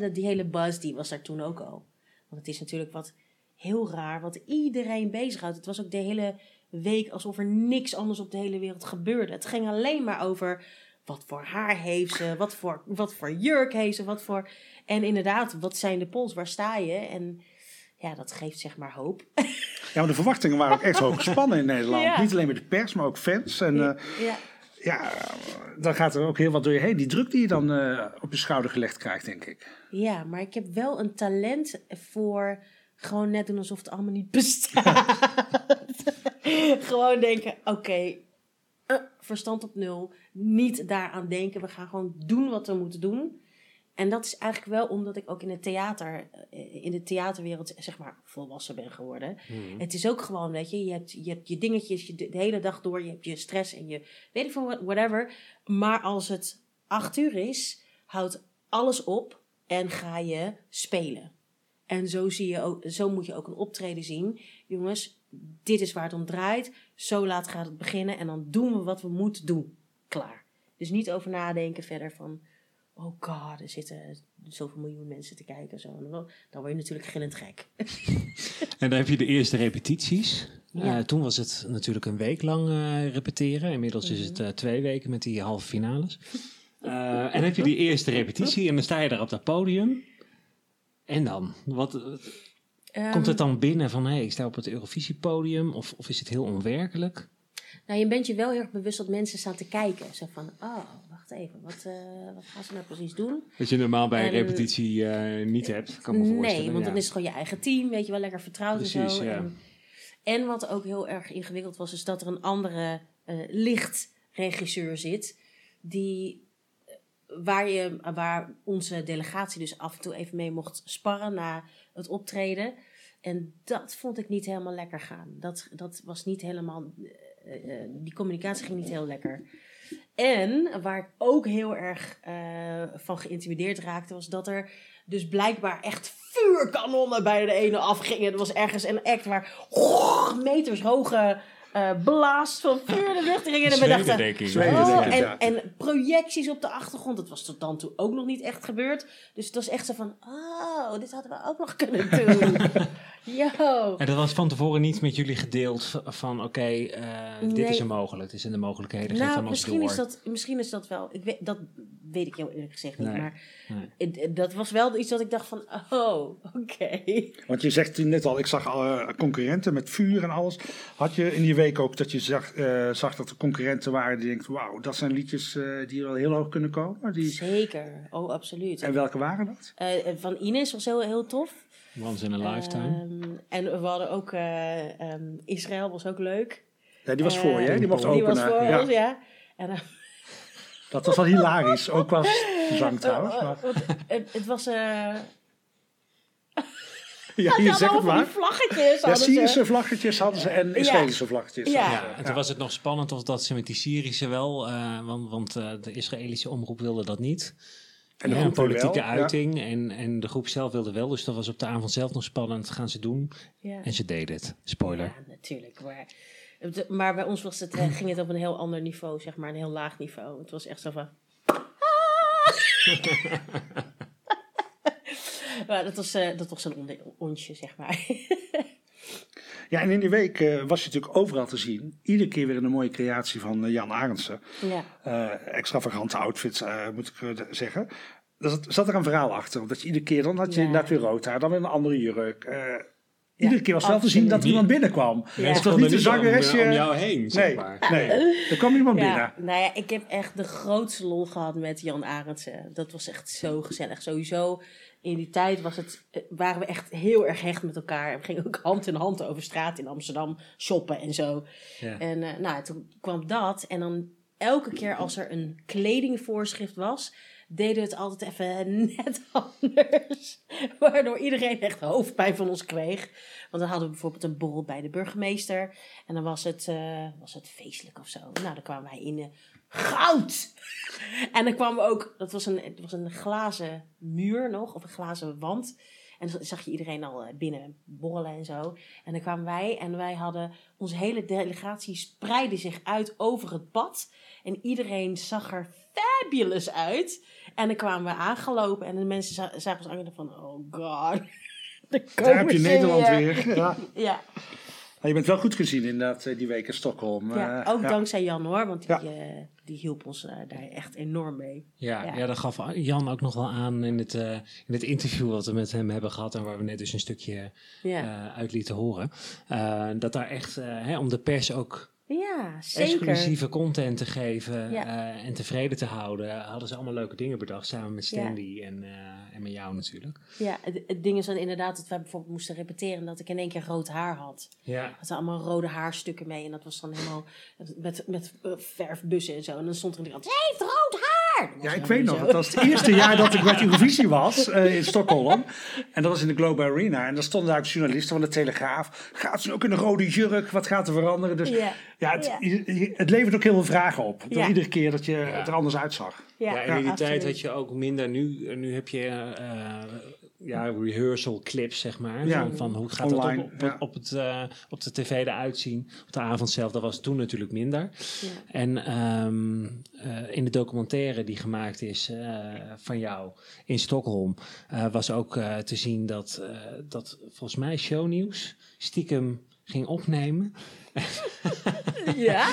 Dat- Die hele buzz, die was daar toen ook al. Want het is natuurlijk wat heel raar, wat iedereen bezighoudt. Het was ook de hele week alsof er niks anders op de hele wereld gebeurde. Het ging alleen maar over wat voor haar heeft ze, wat voor, wat voor jurk heeft ze, wat voor... En inderdaad, wat zijn de pols, waar sta je? En ja, dat geeft zeg maar hoop. Ja, maar de verwachtingen waren ook echt hoog gespannen in Nederland. Ja. Niet alleen met de pers, maar ook fans. En eh, ja. Ja, dan gaat er ook heel wat door je heen. Die druk die je dan eh, op je schouder gelegd krijgt, denk ik. Ja, maar ik heb wel een talent voor gewoon net doen alsof het allemaal niet bestaat. gewoon denken, oké, eh, verstand op nul. Niet daaraan denken, we gaan gewoon doen wat we moeten doen. En dat is eigenlijk wel omdat ik ook in het theater, eh, in de theaterwereld, zeg maar, volwassen ben geworden. Het is ook gewoon, weet je, je hebt je, hebt je dingetjes je, de hele dag door, je hebt je stress en je, weet ik veel, whatever. Maar als het acht uur is, houdt alles op en ga je spelen. En zo, zie je ook, zo moet je ook een optreden zien. Jongens, dit is waar het om draait. Zo laat gaat het beginnen en dan doen we wat we moeten doen. Klaar. Dus niet over nadenken verder van... Oh god, er zitten zoveel miljoen mensen te kijken. Zo. Dan word je natuurlijk gillend gek. En dan heb je de eerste repetities. Ja. Eh, toen was het natuurlijk een week lang eh, repeteren. Inmiddels is het eh, twee weken met die halve finales. En dan heb je die eerste repetitie en dan sta je daar op dat podium. En dan? Wat, Ehm, komt het dan binnen van, hé, hey, ik sta op het Eurovisiepodium? Of, of is het heel onwerkelijk? Nou, je bent je wel heel erg bewust dat mensen staan te kijken. Zo van, oh, even, wat, eh, wat gaan ze nou precies doen? Wat je normaal bij En- een repetitie eh, niet hebt, kan me voorstellen. Nee, want dan is het gewoon je eigen team, weet je wel, lekker vertrouwd en zo. ja. En, en wat ook heel erg ingewikkeld was, is dat er een andere eh, lichtregisseur zit, die, waar, je, waar onze delegatie dus af en toe even mee mocht sparren na het optreden. En dat vond ik niet helemaal lekker gaan. Dat, dat was niet helemaal, die communicatie ging niet heel lekker. En waar ik ook heel erg eh, van geïntimideerd raakte, was dat er dus blijkbaar echt vuurkanonnen bij de ene afgingen. Er was ergens een act waar meters hoge eh, blaast van vuur de lucht. En we dachten, oh, en, en projecties op de achtergrond. Dat was tot dan toe ook nog niet echt gebeurd. Dus het was echt zo van, oh, dit hadden we ook nog kunnen doen. Yo. En dat was van tevoren niet met jullie gedeeld van oké, eh, dit Nee. is er mogelijk. Dit zijn de mogelijkheden. Nou, ons misschien door. is, dat, misschien is dat wel. Ik weet, dat weet ik heel eerlijk gezegd niet. Nee, Maar nee. dat was wel iets dat ik dacht van, oh, oké. Want je zegt net al, ik zag alle concurrenten met vuur en alles. Had je in die week ook dat je zag, eh, zag dat er concurrenten waren die denkt, wauw, dat zijn liedjes die wel heel hoog kunnen komen. Die... Zeker, oh, absoluut. En welke waren dat? Eh, van Ines was heel, heel tof. Once in a lifetime. Ehm, en we hadden ook eh, ehm, Israël, was ook leuk. Ja, die was voor je, hè? die mocht Die openen. was voor ja. ons, ja. En, eh, Dat was wel hilarisch, ook qua zang trouwens. eh, Maar, het, het was... eh ja, die zegt allemaal het die maar. vlaggetjes. Ja, hadden ze. Syrische vlaggetjes hadden ze en Israëlische vlaggetjes. Ja. en toen was het nog spannend of dat ze met die Syrische wel, eh, want, want eh, de Israëlische omroep wilde dat niet. En de Ja, groep een politieke wel, ja. uiting en, en de groep zelf wilde wel. Dus dat was op de avond zelf nog spannend. Gaan ze doen? Ja. En ze deden het. Spoiler. Ja, natuurlijk. Maar, maar bij ons was het, eh, ging het op een heel ander niveau, zeg maar, een heel laag niveau. Het was echt zo van. maar dat was, eh, dat was een onder- onsje, zeg maar. Ja, en in die week eh, was je natuurlijk overal te zien. Iedere keer weer een mooie creatie van eh, Jan Arendsen. ja. Eh, extravagante outfits, eh, moet ik zeggen. Er zat, zat er een verhaal achter. Dat je iedere keer, dan had je Ja. inderdaad weer rood haar, dan weer een andere jurk. Eh, iedere keer was wel te zien dat er iemand binnenkwam. Ja. Het was niet de zangeresje. om, om jou heen, zeg nee, maar. nee, er kwam iemand Ja, binnen. nou ja, ik heb echt de grootste lol gehad met Jan Arendsen. Dat was echt zo gezellig. Sowieso in die tijd was het, eh, waren we echt heel erg hecht met elkaar. We gingen ook hand in hand over straat in Amsterdam shoppen en zo. Ja. En eh, nou, toen kwam dat. En dan elke keer als er een kledingvoorschrift was, deden we het altijd even net anders. Waardoor iedereen echt hoofdpijn van ons kreeg. Want dan hadden we bijvoorbeeld een borrel bij de burgemeester. En dan was het, eh, was het feestelijk of zo. Nou, dan kwamen wij in goud. En dan kwamen we ook, dat was een, het was een glazen muur nog, of een glazen wand. En dan zag je iedereen al eh, binnen borrelen en zo. En dan kwamen wij en wij hadden, onze hele delegatie spreidde zich uit over het pad. En iedereen zag er fabulous uit. En dan kwamen we aangelopen en de mensen za- zagen ons aan van, oh god. Daar heb je Nederland weer. Ja. Ja, je bent wel goed gezien inderdaad eh, die week in Stockholm. ja, Eh, ook ja. dankzij Jan hoor, want die, Ja. eh, die hielp ons daar echt enorm mee. Ja, Ja. ja. dat gaf Jan ook nog wel aan in het, eh, in het interview wat we met hem hebben gehad. En waar we net dus een stukje Ja, eh, uit lieten horen. Eh, dat daar echt, hè, om de pers ook ja zeker. exclusieve content te geven Ja. eh, en tevreden te houden, hadden ze allemaal leuke dingen bedacht. Samen met Stanley en, eh, en met jou natuurlijk. Ja, het, het ding is dan inderdaad dat wij bijvoorbeeld moesten repeteren dat ik in één keer rood haar had. Ja. had ze allemaal rode haarstukken mee en dat was dan helemaal met, met eh, verfbussen en zo. En dan stond er iemand, ze heeft rood haar! Ja, ik weet nog, zo. dat was het eerste jaar dat ik met Eurovisie was eh, in Stockholm. En dat was in de Globe Arena. En daar stonden daar ook journalisten van de Telegraaf. Gaat ze ook in een rode jurk? Wat gaat er veranderen? Dus ja, Ja. het, Ja. je- je- het levert ook heel veel vragen op. Door Ja. iedere keer dat je het er anders uitzag. Ja, en in die tijd had je ook minder. Nu, nu heb je eh, ja, rehearsal clips, zeg maar. Ja. Van, van hoe gaat Online, dat op, op, ja. op, het, eh, op de tv eruit zien. Op de avond zelf, dat was toen natuurlijk minder. En ehm, eh, in de documentaire die gemaakt is eh, van jou in Stockholm... eh, was ook eh, te zien dat, eh, dat volgens mij shownieuws stiekem ging opnemen. Ja?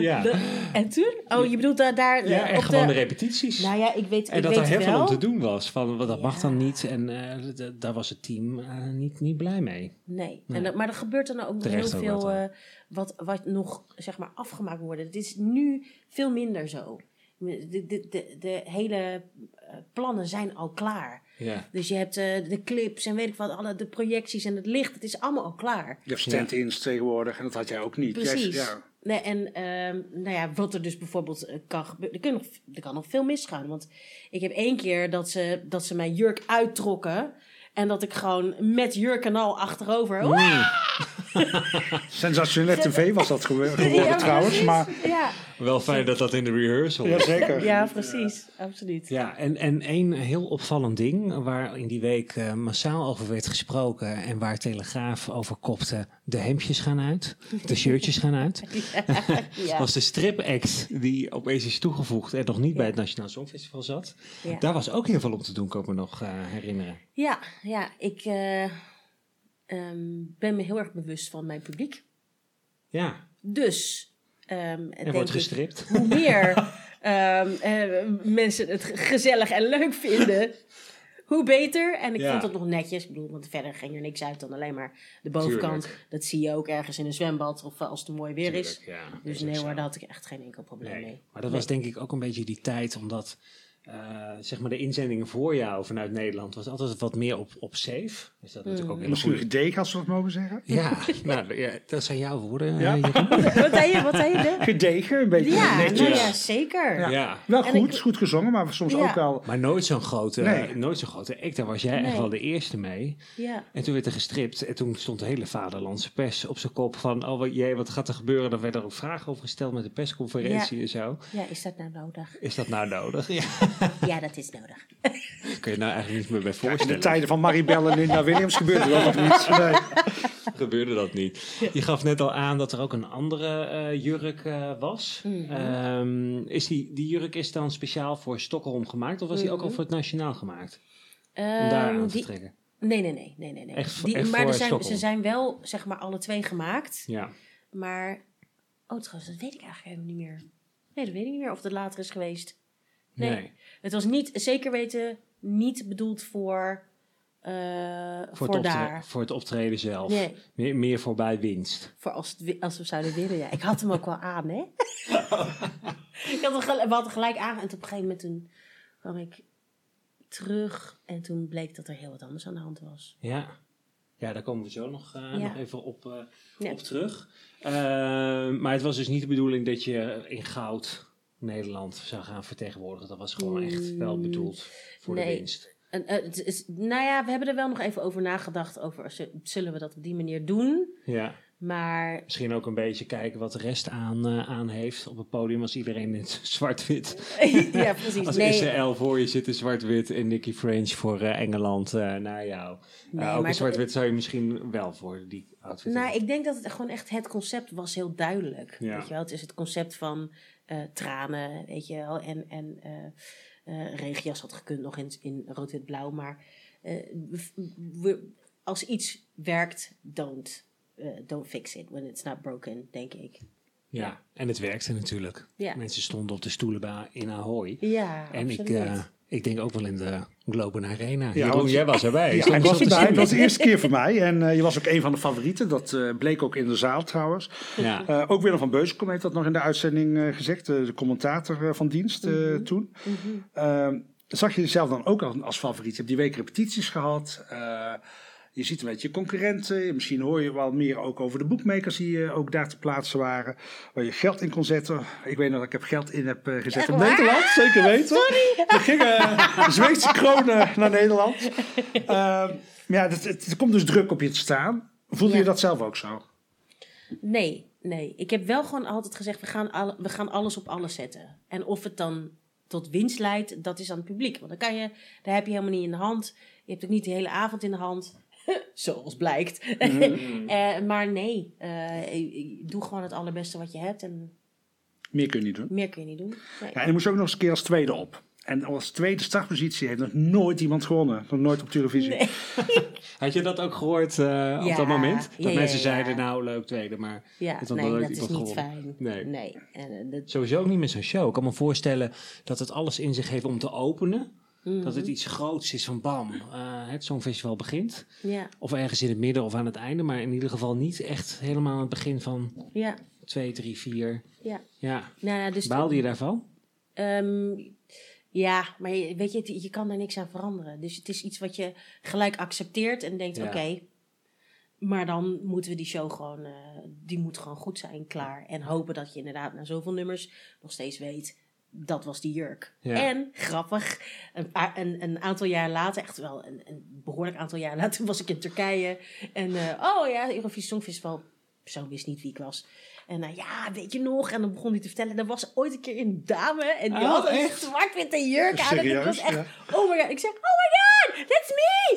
Ja, De- en toen? Oh, je bedoelt daar... daar eh, ja op echt gewoon de repetities. Nou ja, ik weet, En ik dat weet er heel veel om te doen was. Van, wat dat mag dan niet. En eh, d- daar was het team eh, niet, niet blij mee. Nee, Nee. En dat, maar er gebeurt dan ook nog Terecht heel veel wat, eh, wat, wat nog zeg maar afgemaakt moet worden. Het is nu veel minder zo. De, de, de, de hele eh, plannen zijn al klaar. Ja. Dus je hebt eh, de clips en weet ik wat, alle, de projecties en het licht. Het is allemaal al klaar. Je hebt stand-ins tegenwoordig en dat had jij ook niet. Jij- Precies. ja. Nee, en ehm, nou ja, wat er dus bijvoorbeeld eh, kan gebeuren, er, kan nog, er kan nog veel misgaan. Want ik heb één keer dat ze, dat ze mijn jurk uittrokken. En dat ik gewoon met jurk en al achterover. Sensationeel tv was dat geworden Ja, trouwens. Maar Ja, Wel fijn dat dat in de rehearsal ja, is. zeker. ja precies. Absoluut. Ja, en, en één heel opvallend ding waar in die week eh, massaal over werd gesproken en waar Telegraaf over kopte, de hemdjes gaan uit, de shirtjes gaan uit, Ja. was de stripact die opeens is toegevoegd en nog niet bij het Nationaal Songfestival zat. Ja. Daar was ook heel veel om te doen, kan ik me nog eh, herinneren. Ja, ja ik eh, ehm, ben me heel erg bewust van mijn publiek. Ja, Dus, ehm, er denk wordt ik, gestript. hoe meer ehm, eh, mensen het gezellig en leuk vinden, hoe beter. En ik Ja. vond het nog netjes. Ik bedoel, want verder ging er niks uit dan alleen maar de bovenkant. Tuurlijk. Dat zie je ook ergens in een zwembad of eh, als het mooi weer is. Ja, Dus nee hoor, daar had ik echt geen enkel probleem Nee. mee. Maar dat was denk ik ook een beetje die tijd, omdat eh, zeg maar de inzendingen voor jou vanuit Nederland was altijd wat meer op, op safe. Is dat natuurlijk ook een hele Misschien goede... gedegen, als we dat mogen zeggen. Ja, nou, ja, dat zijn jouw woorden. Ja. eh. Wat zei je? Wat zei je? Gedegen, een beetje Ja, netjes. nou ja, zeker. Ja. Ja. Wel En goed, ik- goed gezongen, maar soms Ja. ook wel... Maar nooit zo'n grote, Nee. nooit zo'n grote act. Daar was jij echt wel de eerste mee. Ja. En toen werd er gestript. En toen stond de hele vaderlandse pers op zijn kop van... Oh, wat, jee, wat gaat er gebeuren? Dan werden er ook vragen over gesteld met de persconferentie en zo. ja, is dat nou nodig? Is dat nou nodig? Ja. Ja, dat is nodig. Kun je nou eigenlijk niet meer bij Ja, in voorstellen. de tijden van Maribel en Linda Williams gebeurde dat nog niet. Nee. gebeurde dat niet. Je gaf net al aan dat er ook een andere eh, jurk eh, was. Mhm. Ehm, is die, die jurk is dan speciaal voor Stockholm gemaakt? Of was die ook al voor het nationaal gemaakt? Om daar Ehm, aan te trekken? Nee, nee, nee, nee, nee. nee. Echt- Die- echt maar voor er zijn, Stockholm? ze zijn wel, zeg maar, alle twee gemaakt. Ja. Maar, oh trouwens, dat weet ik eigenlijk helemaal niet meer. Nee, dat weet ik niet meer of het later is geweest. Nee. Nee. Het was niet, zeker weten, niet bedoeld voor, eh, Voor, voor, het daar. voor het optreden zelf. Nee. Meer, meer voor bij winst. Voor als, het als we zouden winnen, ja. Ik had hem ook wel aan, hè. ik had hem we hadden gelijk aan. En op een gegeven moment toen kwam ik terug. En toen bleek dat er heel wat anders aan de hand was. Ja. Ja, daar komen we zo nog, eh, Ja. nog even op, eh, Ja. op terug. Eh, maar het was dus niet de bedoeling dat je in goud Nederland zou gaan vertegenwoordigen. Dat was gewoon echt wel bedoeld voor de winst. En, eh, het is, nou ja, we hebben er wel nog even over nagedacht. Over, zullen we dat op die manier doen? Ja. Maar Misschien ook een beetje kijken wat de rest aan, eh, aan heeft op het podium als iedereen in zwart-wit. ja, precies. Als Nee, voor je zit in zwart-wit en Nicky French voor eh, Engeland eh, naar jou. Nee, ook in zwart-wit zou je misschien wel voor die outfit nou, hebben. ik denk dat het gewoon echt het concept was heel duidelijk. Ja. Weet je wel? Het is het concept van eh, tranen, weet je wel. En, en eh eh, regenjas had gekund nog in, in rood-wit-blauw. Maar we- als iets werkt, don't, don't fix it when it's not broken, denk ik. Ja, en het werkte natuurlijk. Ja. Mensen stonden op de stoelen in Ahoy. Ja, en ik, absoluut. Ik denk ook wel in de Globen Arena. Ja, jij was erbij. Ja, ik was erbij. Het was de eerste keer voor mij. En eh, je was ook een van de favorieten. Dat eh, bleek ook in de zaal trouwens. Ja. Eh, ook Willem van Beuzenkom heeft dat nog in de uitzending eh, gezegd. de commentator eh, van dienst eh, Mhm. toen. Ehm, zag je jezelf dan ook als, als favoriet? Je hebt die week repetities gehad. Je ziet een beetje je concurrenten. Misschien hoor je wel meer ook over de boekmakers die eh, ook daar te plaatsen waren. Waar je geld in kon zetten. Ik weet nog dat ik heb geld in heb eh, gezet op waar? Nederland. Zeker weten. We gingen eh, Zweedse kronen naar Nederland. Ehm, maar ja, het, het- er komt dus druk op je te staan. Voelde Ja. je dat zelf ook zo? Nee, nee. Ik heb wel gewoon altijd gezegd, we gaan, alle, we gaan alles op alles zetten. En of het dan tot winst leidt, dat is aan het publiek. Want dan kan je, daar heb je helemaal niet in de hand. Je hebt ook niet de hele avond in de hand. Zoals blijkt. Eh, maar nee, eh, doe gewoon het allerbeste wat je hebt. En Meer kun je niet doen. meer kun je niet doen. Nee. Ja, en dan moest je ook nog eens een keer als tweede op. En als tweede startpositie heeft nog nooit iemand gewonnen. Nog nooit op televisie. Had je dat ook gehoord eh, op Ja, dat moment? Dat ja, mensen ja. zeiden, nou leuk tweede, maar Ja, het nee, dat is niet gewonnen. fijn. Nee. Nee. En, dat, Sowieso ook niet met zo'n show. Ik kan me voorstellen dat het alles in zich heeft om te openen. Mhm. Dat het iets groots is van bam, eh, het Songfestival begint. ja, Of ergens in het midden of aan het einde. Maar in ieder geval niet echt helemaal aan het begin van ja, 2, 3, 4. ja. Ja. Nou, dus Baalde je daarvan? Ehm, ja, maar je, weet je, je kan daar niks aan veranderen. Dus het is iets wat je gelijk accepteert en denkt, Ja. oké, maar dan moeten we die show gewoon, eh, die moet gewoon goed zijn, klaar. En hopen dat je inderdaad na zoveel nummers nog steeds weet, dat was die jurk. Ja. En, grappig, een, een, een aantal jaar later, echt wel een, een behoorlijk aantal jaar later, was ik in Turkije. En, eh, oh ja, Eurovisie Songfestival, persoon wist niet wie ik was. En nou ja, weet je nog? En dan begon hij te vertellen. Er was ooit een keer een dame. En die Oh, had een zwart-witte jurk aan. En Serieus? het was echt, Ja. oh my god. Ik zeg, oh my god, that's me!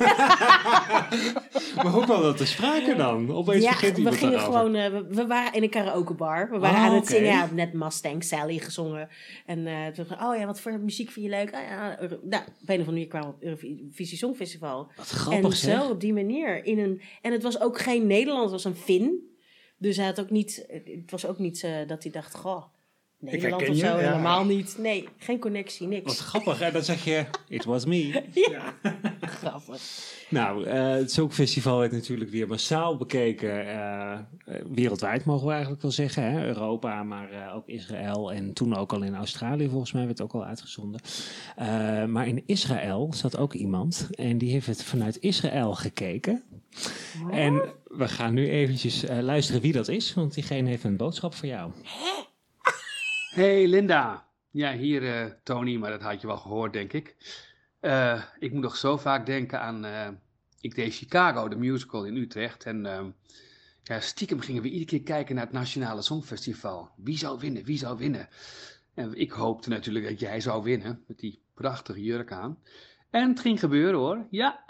Maar hoe kwam dat te sprake dan? Opeens ja, begint we gingen gewoon, eh, we, we waren in een karaokebar. We waren Oh, aan het oké. zingen. Ja, net Mustang Sally gezongen. En eh toen oh ja, wat voor muziek vind je leuk? Ah, ja, nou, op een of andere manier kwamen we op Eurovisie Songfestival. Wat grappig en zeg. zo op die manier. In een, en het was ook geen Nederland, het was een Fin. Dus hij had ook niet, het was ook niet eh, dat hij dacht, goh, Nederland of zo. ja. Helemaal niet. Nee, geen connectie, Wat niks. grappig. En dan zeg je, it was me. Ja, grappig. Nou, eh, het Songfestival werd natuurlijk weer massaal bekeken. eh, eh, wereldwijd mogen we eigenlijk wel zeggen. Hè? Europa, maar eh, ook Israël. En toen ook al in Australië volgens mij werd ook al uitgezonden. Eh, maar in Israël zat ook iemand. En die heeft het vanuit Israël gekeken. En we gaan nu eventjes eh, luisteren wie dat is. Want diegene heeft een boodschap voor jou. Hey Linda. Ja, hier eh, Tony, maar dat had je wel gehoord, denk ik. Eh, ik moet nog zo vaak denken aan. eh, ik deed Chicago, de musical in Utrecht. En ehm, ja, stiekem gingen we iedere keer kijken naar het Nationale Songfestival. Wie zou winnen? Wie zou winnen? En ik hoopte natuurlijk dat jij zou winnen, met die prachtige jurk aan. En het ging gebeuren hoor. Ja.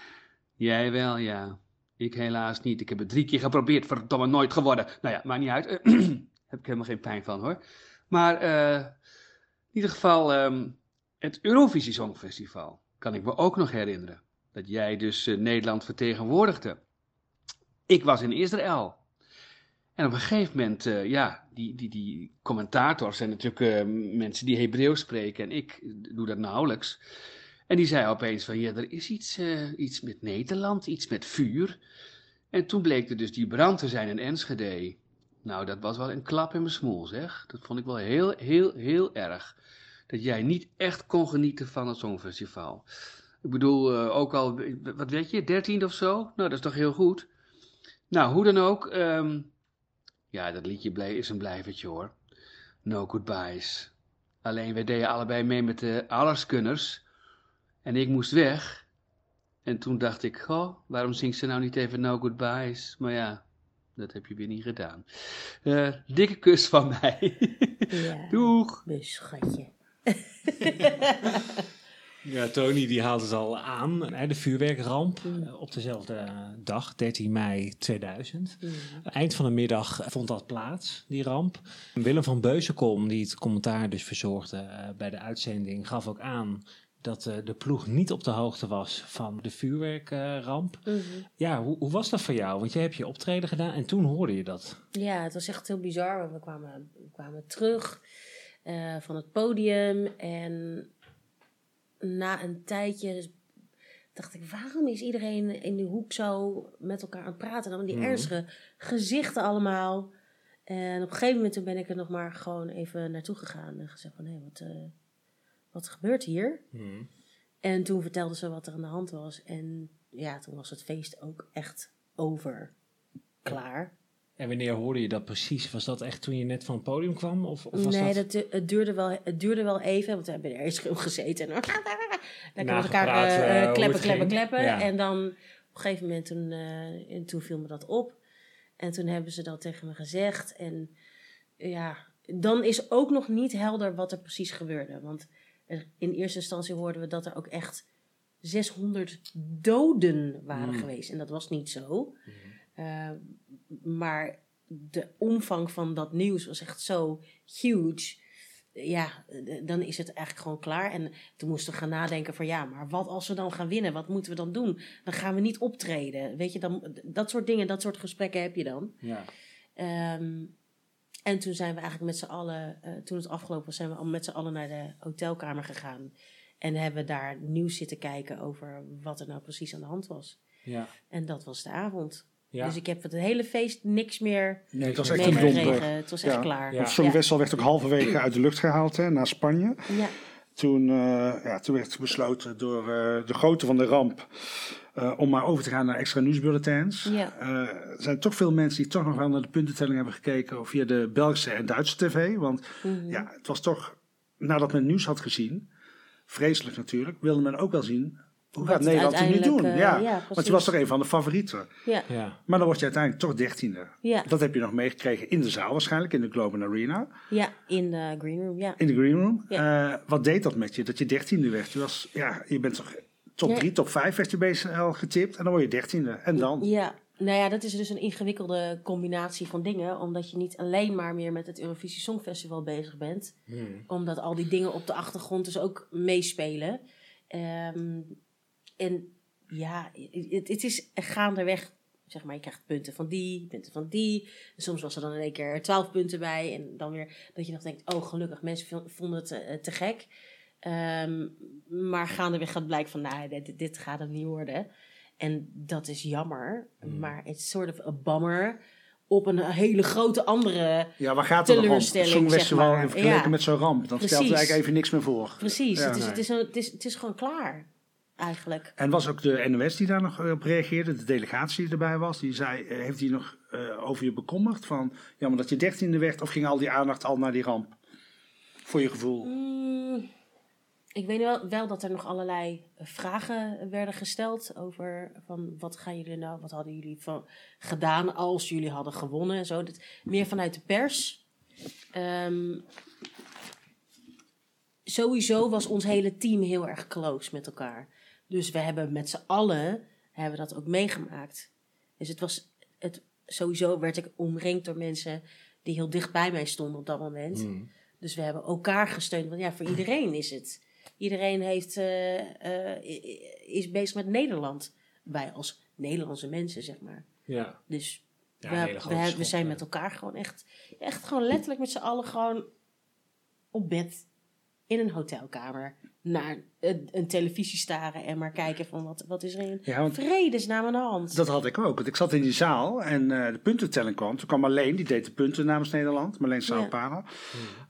jij wel, ja. Ik helaas niet. Ik heb het drie keer geprobeerd, verdomme nooit geworden. Nou ja, maakt niet uit. heb ik helemaal geen pijn van hoor. Maar eh, in ieder geval, ehm, het Eurovisie Songfestival kan ik me ook nog herinneren. Dat jij dus eh, Nederland vertegenwoordigde. Ik was in Israël. En op een gegeven moment, eh, ja, die, die, die commentators zijn natuurlijk eh, mensen die Hebreeuws spreken. En ik doe dat nauwelijks. En die zei opeens van, ja, er is iets, iets met Nederland, iets met vuur. En toen bleek er dus die brand te zijn in Enschede. Nou, dat was wel een klap in mijn smoel, zeg. Dat vond ik wel heel, heel, heel erg. Dat jij niet echt kon genieten van het Songfestival. Ik bedoel, eh, ook al, wat weet je, dertiende of zo? Nou, dat is toch heel goed. Nou, hoe dan ook. ehm, ja, dat liedje is een blijvertje hoor. No Goodbyes. Alleen, wij deden allebei mee met de Allerskunners. En ik moest weg. En toen dacht ik, goh, waarom zingt ze nou niet even No Goodbyes? Maar ja, dat heb je weer niet gedaan. Eh, dikke kus van mij. Ja, Doeg! mijn schatje. Ja, Tony die haalt het al aan. Hè, De vuurwerkramp eh, op dezelfde dag, 13 mei 2000. Eind van de middag vond dat plaats, die ramp. Willem van Beuzenkom, die het commentaar dus verzorgde eh, bij de uitzending, gaf ook aan dat eh, de ploeg niet op de hoogte was van de vuurwerkramp. Mhm. Ja, hoe, hoe was dat voor jou? Want jij hebt je optreden gedaan en toen hoorde je dat. Ja, het was echt heel bizar. want We kwamen, we kwamen terug eh, van het podium. En na een tijdje dacht ik, waarom is iedereen in die hoek zo met elkaar aan het praten? Dan die Mhm. ernstige gezichten allemaal. En op een gegeven moment toen ben ik er nog maar gewoon even naartoe gegaan. En gezegd van, hé, wat, eh, wat gebeurt hier? En toen vertelde ze wat er aan de hand was. En ja, toen was het feest ook echt over. Klaar. En wanneer hoorde je dat precies? Was dat echt toen je net van het podium kwam? Of, of was nee, dat... het, duurde wel, het duurde wel even, want we hebben er eerst gezeten. En lekker met elkaar Nagepraat, eh, eh, eh, kleppen, kleppen, kleppen. Ja. En dan op een gegeven moment toen, eh, en toen viel me dat op. En toen hebben ze dat tegen me gezegd. En ja, dan is ook nog niet helder wat er precies gebeurde. Want in eerste instantie hoorden we dat er ook echt 600 doden waren Mm. geweest. En dat was niet zo. Eh, maar de omvang van dat nieuws was echt zo huge. Ja, dan is het eigenlijk gewoon klaar. En toen moesten we gaan nadenken van ja, maar wat als we dan gaan winnen? Wat moeten we dan doen? Dan gaan we niet optreden. Weet je, dan, dat soort dingen, dat soort gesprekken heb je dan. Ja. Ehm, en toen zijn we eigenlijk met z'n allen, eh, toen het afgelopen was, zijn we al met z'n allen naar de hotelkamer gegaan. En hebben daar nieuws zitten kijken over wat er nou precies aan de hand was. Ja. En dat was de avond. Ja. Dus ik heb het hele feest niks meer Nee, het was echt een domper. Het was echt Ja. klaar. Ja. Het Songfestival werd ook halverwege uit de lucht gehaald hè, naar Spanje. Ja. Toen, eh, ja, toen werd besloten door eh, de grootte van de ramp eh, om maar over te gaan naar extra nieuwsbulletins. Ja. Eh, er zijn toch veel mensen die toch nog wel naar de puntentelling hebben gekeken via de Belgische en Duitse tv. Want Mhm. ja, het was toch, nadat men nieuws had gezien, vreselijk natuurlijk, wilde men ook wel zien hoe gaat Nederland het nu doen? ja, eh, ja, want je was toch een van de favorieten. Ja, Ja. Maar dan word je uiteindelijk toch dertiende. ja, Dat heb je nog meegekregen in de zaal waarschijnlijk, in de Globen Arena. ja, in de green room, ja. In de green room. Eh, wat deed dat met je, dat je dertiende werd? Je, was, ja, je bent toch top Ja. drie, top vijf werd je bezig al getipt. En dan word je dertiende. En dan? Ja, nou ja, dat is dus een ingewikkelde combinatie van dingen. Omdat je niet alleen maar meer met het Eurovisie Songfestival bezig bent. Hmm. Omdat al die dingen op de achtergrond dus ook meespelen. Ehm, en ja, het, het is gaandeweg, zeg maar, je krijgt punten van die, punten van die. En soms was er dan in één keer twaalf punten bij. En dan weer dat je nog denkt, oh gelukkig, mensen vo- vonden het eh, te gek. Ehm, maar gaandeweg gaat blijken van, nou, dit, dit gaat hem niet worden. En dat is jammer. Mm. Maar het is soort of een bammer op een hele grote andere... Ja, waar gaat het om? Songfestival in vergelijking Ja. met zo'n ramp. Dan stelt eigenlijk even niks meer voor. Precies, Ja, het, is, nee. het, is een, het, is, het is gewoon klaar, eigenlijk. En was ook de NOS die daar nog eh, op reageerde, de delegatie die erbij was, die zei, eh, heeft die nog eh, over je bekommerd? Van, ja, maar dat je dertiende werd, of ging al die aandacht al naar die ramp? Voor je gevoel? Mm, ik weet wel, wel dat er nog allerlei vragen werden gesteld over van wat gaan jullie nou, wat hadden jullie van gedaan als jullie hadden gewonnen en zo. Dat, meer vanuit de pers. Ehm, sowieso was ons hele team heel erg close met elkaar. Dus we hebben met z'n allen hebben dat ook meegemaakt. Dus het was het, sowieso werd ik omringd door mensen die heel dicht bij mij stonden op dat moment. Hmm. Dus we hebben elkaar gesteund. Want ja, voor iedereen is het. Iedereen heeft, eh, eh, is bezig met Nederland. Wij als Nederlandse mensen, zeg maar. Ja. Dus Ja, we, we, zijn ja. met elkaar gewoon echt, echt gewoon letterlijk met z'n allen gewoon op bed in een hotelkamer naar een, een televisie staren en maar kijken van wat, wat is er in Ja, want vredesnaam aan de hand. dat had ik ook. Want ik zat in die zaal en eh, de puntentelling kwam. Toen kwam Marleen, die deed de punten namens Nederland, Marleen Saupara.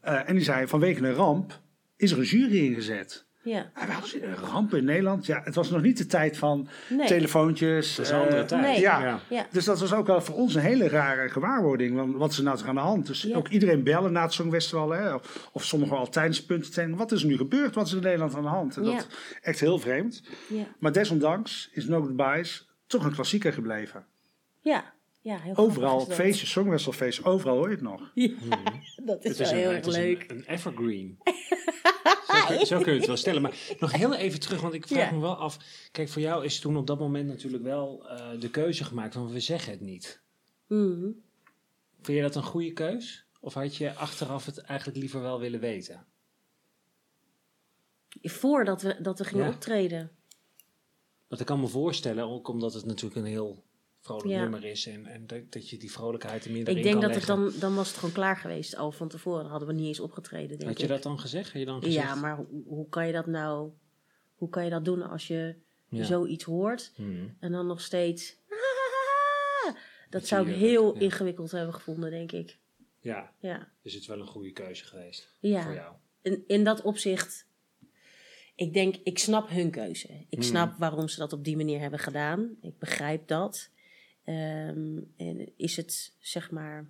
Eh, en die zei, vanwege een ramp is er een jury ingezet. Ja, En we hadden een ramp in Nederland. Ja, het was nog niet de tijd van nee. telefoontjes. Dat is een eh, andere tijd. nee. Ja. ja. Ja, Dus dat was ook wel voor ons een hele rare gewaarwording. Want wat is er nou aan de hand? Dus Ja. ook iedereen bellen na het Songfestival. Hè? Of, of sommigen al tijdens punten. Wat is er nu gebeurd? Wat is er in Nederland aan de hand? En Ja. dat echt heel vreemd. ja, Maar desondanks is No Goodbyes toch een klassieker gebleven. ja. ja heel Overal op feestjes, Songfestivalfeest, overal hoor je het nog. Ja, dat is Het wel is, een, heel het erg is een- leuk. Een, evergreen. zo, kun, zo kun je het wel stellen. Maar nog heel even terug, want ik vraag Ja. me wel af. Kijk, voor jou is toen op dat moment natuurlijk wel eh, de keuze gemaakt van we zeggen het niet. Mhm. Vind je dat een goede keus? Of had je achteraf het eigenlijk liever wel willen weten? Voordat we, dat we gingen Ja. optreden. Want ik kan me voorstellen, ook omdat het natuurlijk een heel vrolijk Ja. nummer is. En, en dat, dat je die vrolijkheid er meer Ik in denk kan dat het dan, dan was het gewoon klaar geweest al van tevoren. Dan hadden we niet eens opgetreden, denk Had je ik. dat dan gezegd? Had je dan gezegd? ja, maar hoe, hoe kan je dat nou... Hoe kan je dat doen als je Ja. zoiets hoort Hmm. en dan nog steeds... Dat zou ik heel ja. ingewikkeld hebben gevonden, denk ik. Ja, Ja, dus het is wel een goede keuze geweest Ja. voor jou. in, in dat opzicht... Ik denk, ik snap hun keuze. Ik Hmm. snap waarom ze dat op die manier hebben gedaan. Ik begrijp dat. Ehm, en is het, zeg maar...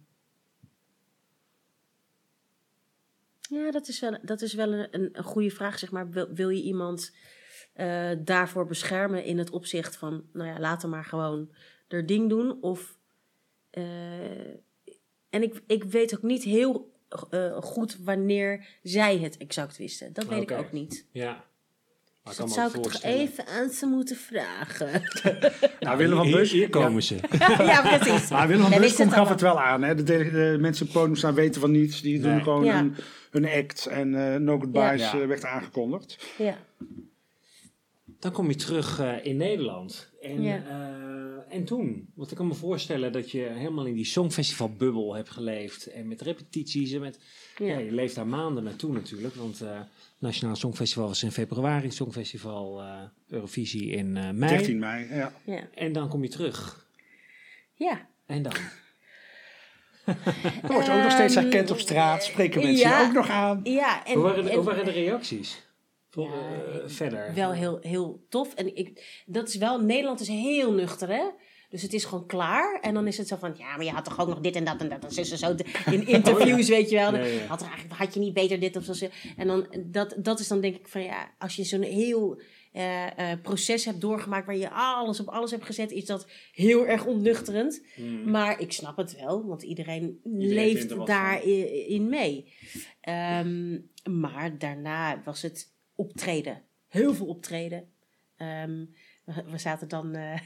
Ja, dat is wel, dat is wel een, een, een goede vraag. Zeg maar, wil, wil je iemand eh, daarvoor beschermen in het opzicht van, nou ja, laat hem maar gewoon er ding doen? Of, eh, en ik, ik weet ook niet heel eh, goed wanneer zij het exact wisten. Dat weet ik ook niet. Ja. Maar Dus dat zou ik toch even aan ze moeten vragen. Nou, Willem van Beus, hier komen ze. ja, precies. Maar Willem van Wij Beuskom gaf het het wel aan. Hè? De, de, de mensen op het podium staan weten van niets. Die doen gewoon Ja. hun, hun act. En eh No Goodbyes Ja. eh, werd aangekondigd. Ja. Dan kom je terug eh, in Nederland. En, Ja. En toen? Want ik kan me voorstellen dat je helemaal in die songfestivalbubbel hebt geleefd. En met repetities en met... Ja. Ja. je leeft daar maanden naartoe natuurlijk. Want eh Nationaal Songfestival was in februari. Songfestival eh, Eurovisie in eh, mei. 13 mei. Ja. Ja. En dan kom je terug. ja. En dan? Je ook nog steeds herkend op straat. Spreken mensen ja. je ook nog aan. Ja, en, hoe, waren de, en- hoe waren de reacties? Voor, Ja, eh, verder. wel heel, heel tof. En ik, dat is wel, Nederland is heel nuchter, hè? Dus het is gewoon klaar. En dan is het zo van, ja, maar je had toch ook nog dit en dat en dat. En zo, zo, zo. In interviews, weet je wel. Ja. Had, er eigenlijk, had je niet beter dit of zo. En dan, dat, dat is dan denk ik van, ja, als je zo'n heel, eh, eh, proces hebt doorgemaakt waar je alles op alles hebt gezet, is dat heel erg ontnuchterend. Maar ik snap het wel, want iedereen, er leeft daarin mee. Ehm, maar daarna was het optreden. Heel veel optreden. Ehm, we, zaten dan eh,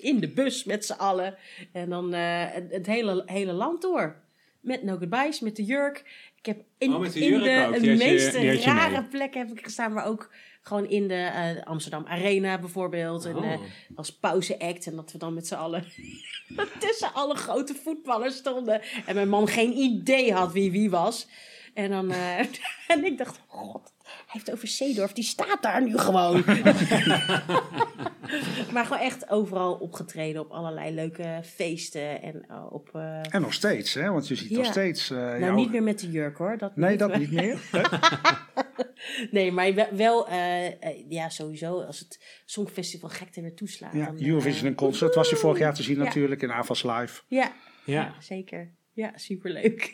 in de bus met z'n allen. En dan eh, het, hele, hele land door. Met No Goodbyes, met de jurk. Ik heb in, Oh, de in de meeste je rare plekken heb ik gestaan. Maar ook gewoon in de eh, Amsterdam Arena bijvoorbeeld. En, Oh. eh, als pauzeact. En dat we dan met z'n allen tussen alle grote voetballers stonden. En mijn man geen idee had wie wie was. En, dan, en ik dacht, god, hij heeft over Zeedorf, die staat daar nu gewoon. maar gewoon echt overal opgetreden op allerlei leuke feesten. En eh, op... eh, En nog steeds, hè? Want je ziet nog Ja. steeds... eh, nou, jou- niet meer met de jurk hoor. Dat Nee, niet. dat niet meer. Nee, maar wel, ja, sowieso als het Songfestival gekte weer toeslaat. Ja, dan, eh, Eurovision concert was je vorig jaar te zien Ja. natuurlijk in AVAS Live. Ja, Ja. ja, zeker. Ja, superleuk.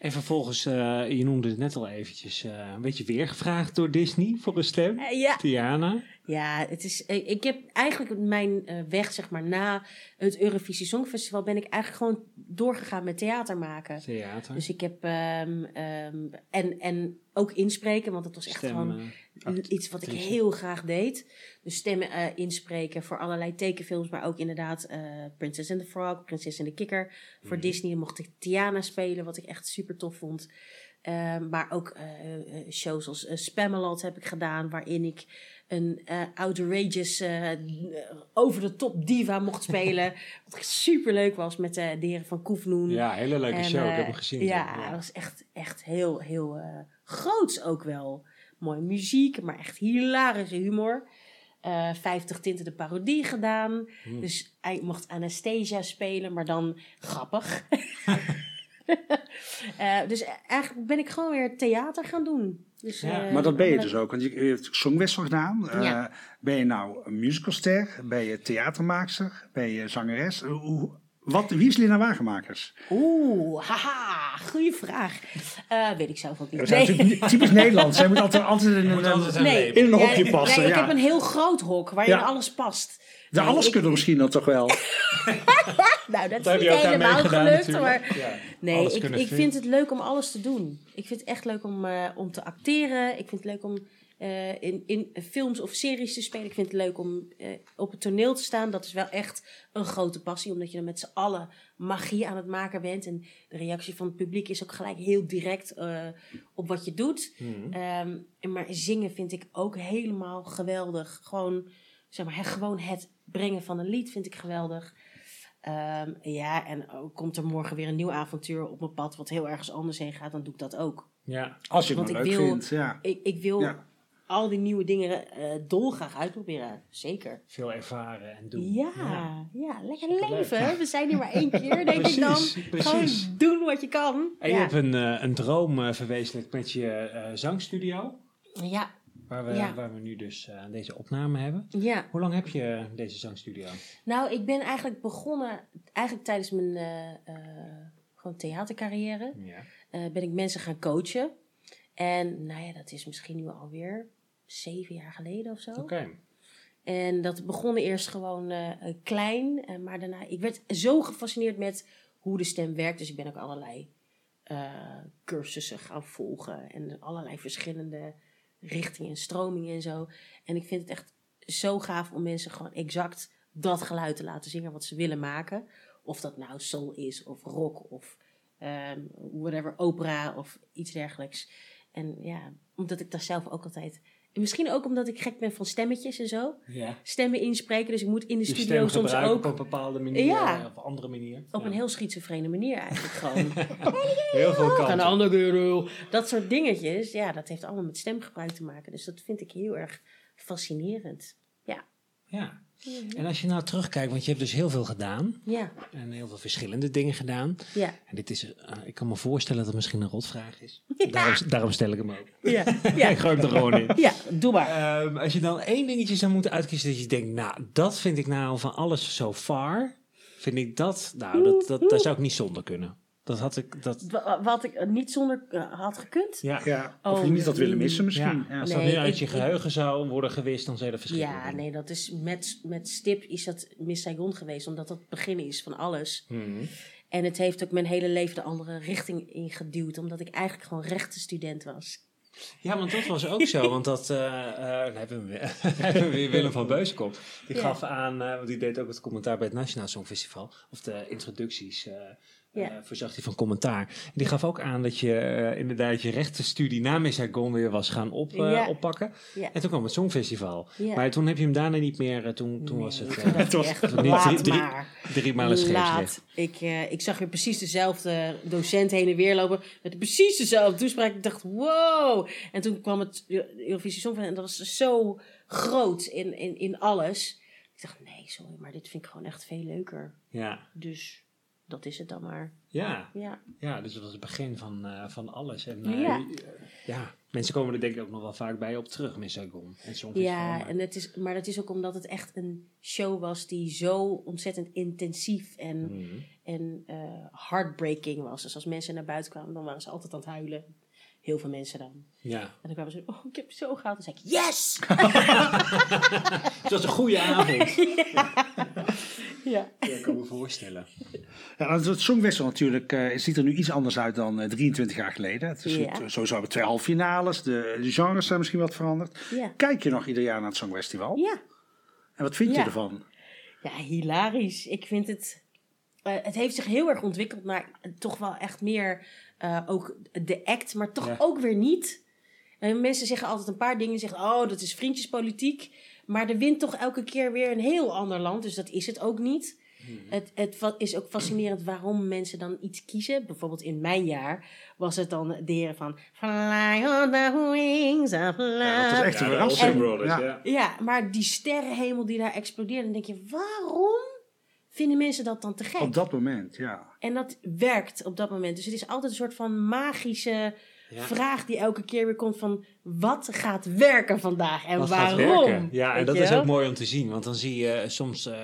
En vervolgens, eh, je noemde het net al eventjes, eh, een beetje weer gevraagd door Disney voor een stem. Eh, ja. Tiana. Ja, het is, ik, heb eigenlijk mijn weg, zeg maar, na het Eurovisie Songfestival ben ik eigenlijk gewoon doorgegaan met theater maken. Theater. Dus ik heb, ehm, ehm, en, en ook inspreken, want dat was echt gewoon iets wat ik heel graag deed. Dus stemmen eh, inspreken voor allerlei tekenfilms, maar ook inderdaad eh Princess and the Frog, Prinses en de Kikker. Voor Mhm. Disney mocht ik Tiana spelen, wat ik echt super tof vond. Ehm, maar ook eh, shows als Spamalot heb ik gedaan, waarin ik een outrageous, over de top diva mocht spelen. wat super leuk was met de heren van Koefnoen. Ja, hele leuke En, show. ik heb hem gezien. Ja, toen. dat was echt, echt heel, heel groots ook wel. Mooie muziek, maar echt hilarische humor. Eh 50 tinten de parodie gedaan. Hmm. Dus ik mocht Anastasia spelen, maar dan grappig. Eh, dus eigenlijk ben ik gewoon weer theater gaan doen. Dus, Ja, eh, Maar dat ben je dus ook, want je, je hebt Songwissel gedaan. Eh, Ja. Ben je nou een musicalster? Ben je theatermaakster? Ben je zangeres? Hoe, wat, wie is Lina Wagenmakers? Oeh, haha, goede vraag. Eh, weet ik zelf ook niet. Dat natuurlijk typisch Nederlands. Zij moet altijd, altijd in een, altijd een- nee. in een Ja, hokje passen. nee, ik ja. heb een heel groot hok waarin Ja. alles past. De Nee, alles ik- kunnen misschien dan toch wel. Nou, dat is je niet helemaal gelukt, natuurlijk. maar... Ja, Nee, ik, ik vind het leuk om alles te doen. Ik vind het echt leuk om, eh, om te acteren. Ik vind het leuk om eh, in, in films of series te spelen. Ik vind het leuk om eh, op het toneel te staan. Dat is wel echt een grote passie, omdat je dan met z'n allen magie aan het maken bent. En de reactie van het publiek is ook gelijk heel direct eh, op wat je doet. Mhm. Ehm, maar zingen vind ik ook helemaal geweldig. Gewoon, zeg maar, gewoon het brengen van een lied vind ik geweldig. Ehm, ja, en ook komt er morgen weer een nieuw avontuur op mijn pad, wat heel ergens anders heen gaat, dan doe ik dat ook. Ja. Als je het Want maar ik leuk wil- vindt. Ja. Ik, ik wil Ja. Al die nieuwe dingen eh dolgraag uitproberen, zeker. Veel ervaren en doen. Ja, ja, lekker leven. We zijn hier maar één keer, denk ik dan. Precies, precies. Gewoon doen wat je kan. En je hebt een, eh, een droom eh, verwezenlijkt met je zangstudio. ja, Waar we, Ja. waar we nu dus deze opname hebben. ja. Hoe lang heb je deze zangstudio? Nou, ik ben eigenlijk begonnen, eigenlijk tijdens mijn gewoon theatercarrière, Ja. ben ik mensen gaan coachen. En nou ja, dat is misschien nu alweer zeven jaar geleden of zo. Oké. En dat begon eerst gewoon eh, eh, klein, eh, maar daarna, ik werd zo gefascineerd met hoe de stem werkt. Dus ik ben ook allerlei cursussen gaan volgen en allerlei verschillende richtingen en stromingen en zo. En ik vind het echt zo gaaf om mensen gewoon exact dat geluid te laten zingen wat ze willen maken. Of dat nou soul is, of rock, of ehm, whatever, opera of iets dergelijks. En ja, omdat ik daar zelf ook altijd... en Misschien ook omdat ik gek ben van stemmetjes en zo. Ja. Stemmen inspreken, dus ik moet in de Je studio soms ook op een bepaalde manier. Ja. Op een andere manier. op Ja. een heel schizofrene manier eigenlijk gewoon. Heel veel kanten. andere. Dat soort dingetjes, ja, dat heeft allemaal met stemgebruik te maken. Dus dat vind ik heel erg fascinerend. Ja. Ja. En als je nou terugkijkt, want je hebt dus heel veel gedaan. Ja, En heel veel verschillende dingen gedaan. ja, En dit is, eh, ik kan me voorstellen dat het misschien een rotvraag is. Daarom, daarom stel ik hem ook. ja, Ik ja. gooi hem er gewoon in. Ja, doe maar. Ehm, als je dan één dingetje zou moeten uitkiezen dat je denkt, nou, dat vind ik nou van alles so far, vind ik dat, nou, dat, dat, daar zou ik niet zonder kunnen. Dat had ik... Dat, Wa- Wat ik eh, niet zonder eh, had gekund. ja. Ja, of Oh, je niet had willen nee. missen misschien. Ja, Ja. als Nee, dat nu uit ik- je ik- geheugen zou worden gewist, dan zou je dat Ja, nee, dat is met, met stip is dat Miss Saigon geweest, omdat dat het begin is van alles. Mhm. En het heeft ook mijn hele leven de andere richting ingeduwd, omdat ik eigenlijk gewoon rechtenstudent was. Ja, want dat was ook zo. Want dat, eh eh, dan hebben we, weer- hebben we weer Willem van Beuzenkom. Die Ja. gaf aan, eh, want die deed ook het commentaar bij het Nationaal Songfestival. Of de introducties. Eh Ja. eh, voorzag hij van commentaar. En die gaf ook aan dat je eh, inderdaad je rechtenstudie na Miss Saigon weer was gaan op, eh, Ja. oppakken. Ja. En toen kwam het Songfestival. Maar toen heb je hem daarna niet meer, eh, toen, toen Nee, was het eh, ik was- echt, niet laat drie- drie- drie scheepsrecht. Laat. Ik, eh, ik zag weer precies dezelfde docent heen en weer lopen. Met precies dezelfde toespraak. Ik dacht, wow. En toen kwam het Eurovisie Songfestival. En dat was zo groot in, in, in alles. Ik dacht, nee, sorry, maar dit vind ik gewoon echt veel leuker. Ja. Dus dat is het dan maar. Ja. Ja, ja, dus dat was het begin van, eh, van alles. En eh, Ja. ja, mensen komen er denk ik ook nog wel vaak bij op terug, Miss Saigon. En Songfestival. ja maar- en het is, maar dat is ook omdat het echt een show was die zo ontzettend intensief en, Mhm. en eh, heartbreaking was. Dus als mensen naar buiten kwamen, dan waren ze altijd aan het huilen. Heel veel mensen dan. Ja. En dan kwamen ze, oh, ik heb zo gehaald. Dan zei ik, yes! Het was een goede avond. Ja. Ja, ik kan me voorstellen. Ja, het Songwissel natuurlijk eh, ziet er nu iets anders uit dan eh, 23 jaar geleden. Het is Ja. het, sowieso hebben we twee halve finales. De, de genres zijn misschien wat veranderd. Ja. Kijk je nog ieder jaar naar het Songfestival? Ja. En wat vind je Ja. ervan? Ja, hilarisch. Ik vind het... eh, het heeft zich heel erg ontwikkeld naar toch wel echt meer eh, ook de act, maar toch Ja. ook weer niet. Eh, mensen zeggen altijd een paar dingen. Zeggen, oh, dat is vriendjespolitiek. Maar er wint toch elke keer weer een heel ander land. Dus dat is het ook niet. Het, het va- is ook fascinerend waarom mensen dan iets kiezen. Bijvoorbeeld in mijn jaar was het dan de heren van... Fly on the wings of love. Ja, dat was echt een de verrassing. Ja. ja. Ja, maar die sterrenhemel die daar explodeerde, dan denk je, waarom vinden mensen dat dan te gek? Op dat moment, ja. En dat werkt op dat moment. Dus het is altijd een soort van magische Ja. vraag die elke keer weer komt van, wat gaat werken vandaag en Wat waarom? gaat. Ja, en dat je is ook mooi om te zien. Want dan zie je soms eh,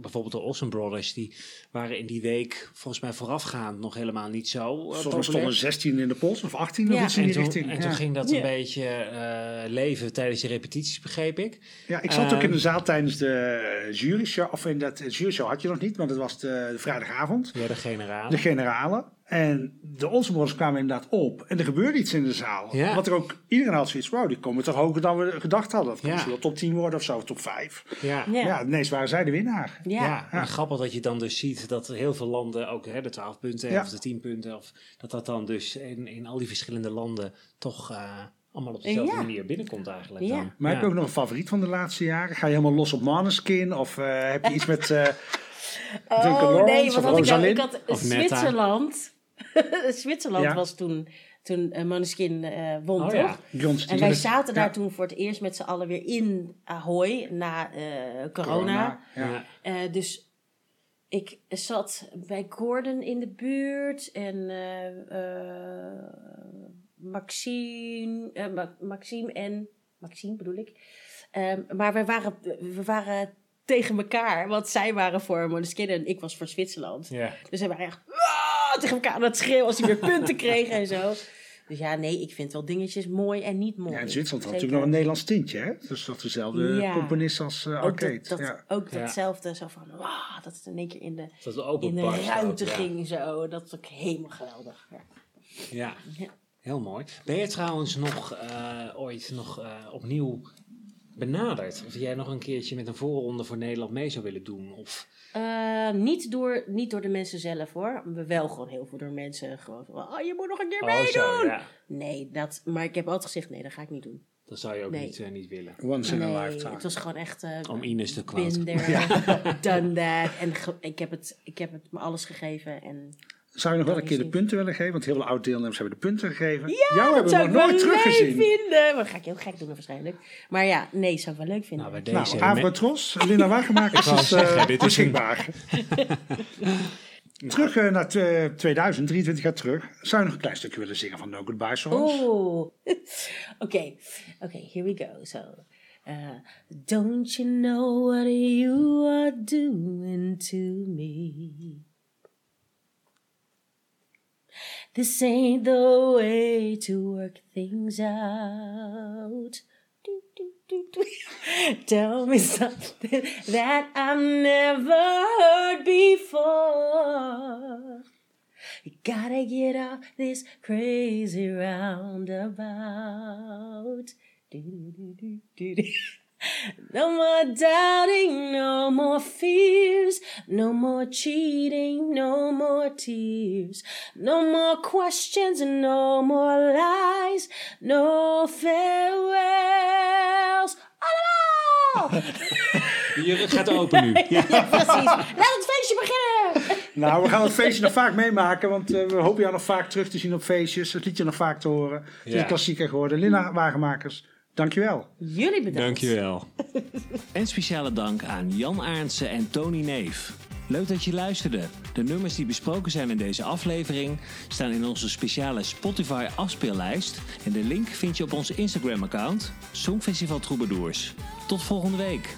bijvoorbeeld de Olsen Brothers. Die waren in die week volgens mij voorafgaand nog helemaal niet zo uh, mij populair. stonden 16 in de pols of 18 of iets in En die toen, richting. en ja. toen ging dat Ja. een beetje eh, leven tijdens de repetities, begreep ik. Ja, ik zat ook in Ehm, de zaal tijdens de juryshow. Of in dat juryshow had je nog niet, want het was de, de vrijdagavond. Ja, de generale. De generale. En de Olsen Brothers kwamen inderdaad op. En er gebeurde iets in de zaal. Ja. Wat er ook, iedereen had zoiets, wow, die komen toch hoger dan we gedacht hadden. Dat kan Ja. misschien wel top 10 worden of zo, top 5. Ja. Ja. Ja, ineens waren zij de winnaar. Ja. Ja, en grappig dat je dan dus ziet dat heel veel landen, ook hè, de 12 punten Ja. of de 10 punten, of dat dat dan dus in, in al die verschillende landen toch eh, allemaal op dezelfde Ja. manier binnenkomt eigenlijk. Ja. Dan. Maar heb je ook nog een favoriet van de laatste jaren? Ga je helemaal los op Maneskin? Of eh, heb je iets met eh Duncan Oh Lawrence nee, of wat had ik? Ik had Of Netta. Zwitserland. Zwitserland Ja. was toen, toen uh, Maneskin eh, won, Oh toch? ja. John En wij zaten daar toen voor het eerst met z'n allen weer in Ahoy na eh, corona. Eh, dus ik zat bij Gordon in de buurt en eh, eh, Maxime, eh, Ma- Maxime en Maxime bedoel ik. Ehm, maar we waren, we waren tegen elkaar, want zij waren voor Måneskin en ik was voor Zwitserland. Ja. Dus we waren echt! Tegen elkaar aan het schreeuwen als die weer punten kregen en zo. Dus ja, nee, ik vind wel dingetjes mooi en niet mooi. Ja, in Zwitserland had natuurlijk nog een Nederlands tintje, hè? Dus dat dezelfde Ja. componist als eh, Ook, Arcade. dat, dat, ja. ook datzelfde, zo van, wauw, dat het in één keer in de, in de ook, ruimte ja. ging zo. Dat was ook helemaal geweldig. Ja. Ja. Ja. heel mooi. Ben je trouwens nog eh, ooit nog eh, opnieuw benaderd? Of jij nog een keertje met een voorronde voor Nederland mee zou willen doen? Of, Eh, niet, door, niet door de mensen zelf hoor, maar wel gewoon heel veel door mensen. Gewoon van, oh, je moet nog een keer oh, meedoen. zo, ja. Nee, dat, maar ik heb altijd gezegd, nee, dat ga ik niet doen. Dat zou je ook Nee. niet, eh, niet willen. Once in a nee, lifetime. het was gewoon echt... eh, Om Ines te been quoten. there, done that. En ik, heb het, ik heb het me alles gegeven. En Zou je nog wel een keer de punten willen geven? Want heel veel oud-deelnemers hebben de punten gegeven. Ja, Jou dat hebben we zou nog ik wel nooit leuk teruggezien. vinden. Maar dat ga ik heel gek doen waarschijnlijk. Maar ja, nee, zou ik wel leuk vinden. Nou, bij Nou, deze... Avrotros, Linda Wagenmakers wou is eh, is beschikbaar. terug eh, naar tw- 2000, 23 jaar terug. Zou je nog een klein stukje willen zingen van No Goodbye Songs? Oeh. Oké, oké, here we go. So, uh, don't you know what you are doing to me? This ain't the way to work things out. Tell me something that I've never heard before. You gotta get off this crazy roundabout. No more doubting, no more fears, no more cheating, no more tears, no more questions, no more lies, no farewells. Allemaal! Je rug gaat open nu. ja, precies. Laat het feestje beginnen! Nou, we gaan het feestje nog vaak meemaken, want eh, we hopen jou nog vaak terug te zien op feestjes. Het liedje nog vaak te horen. Het is Ja. een klassieker geworden. Linda Wagenmakers, dankjewel. Jullie bedankt. Dankjewel. En speciale dank aan Jan Arendsen en Tony Neef. Leuk dat je luisterde. De nummers die besproken zijn in deze aflevering staan in onze speciale Spotify afspeellijst. En de link vind je op ons Instagram account Songfestival Troubadours. Tot volgende week.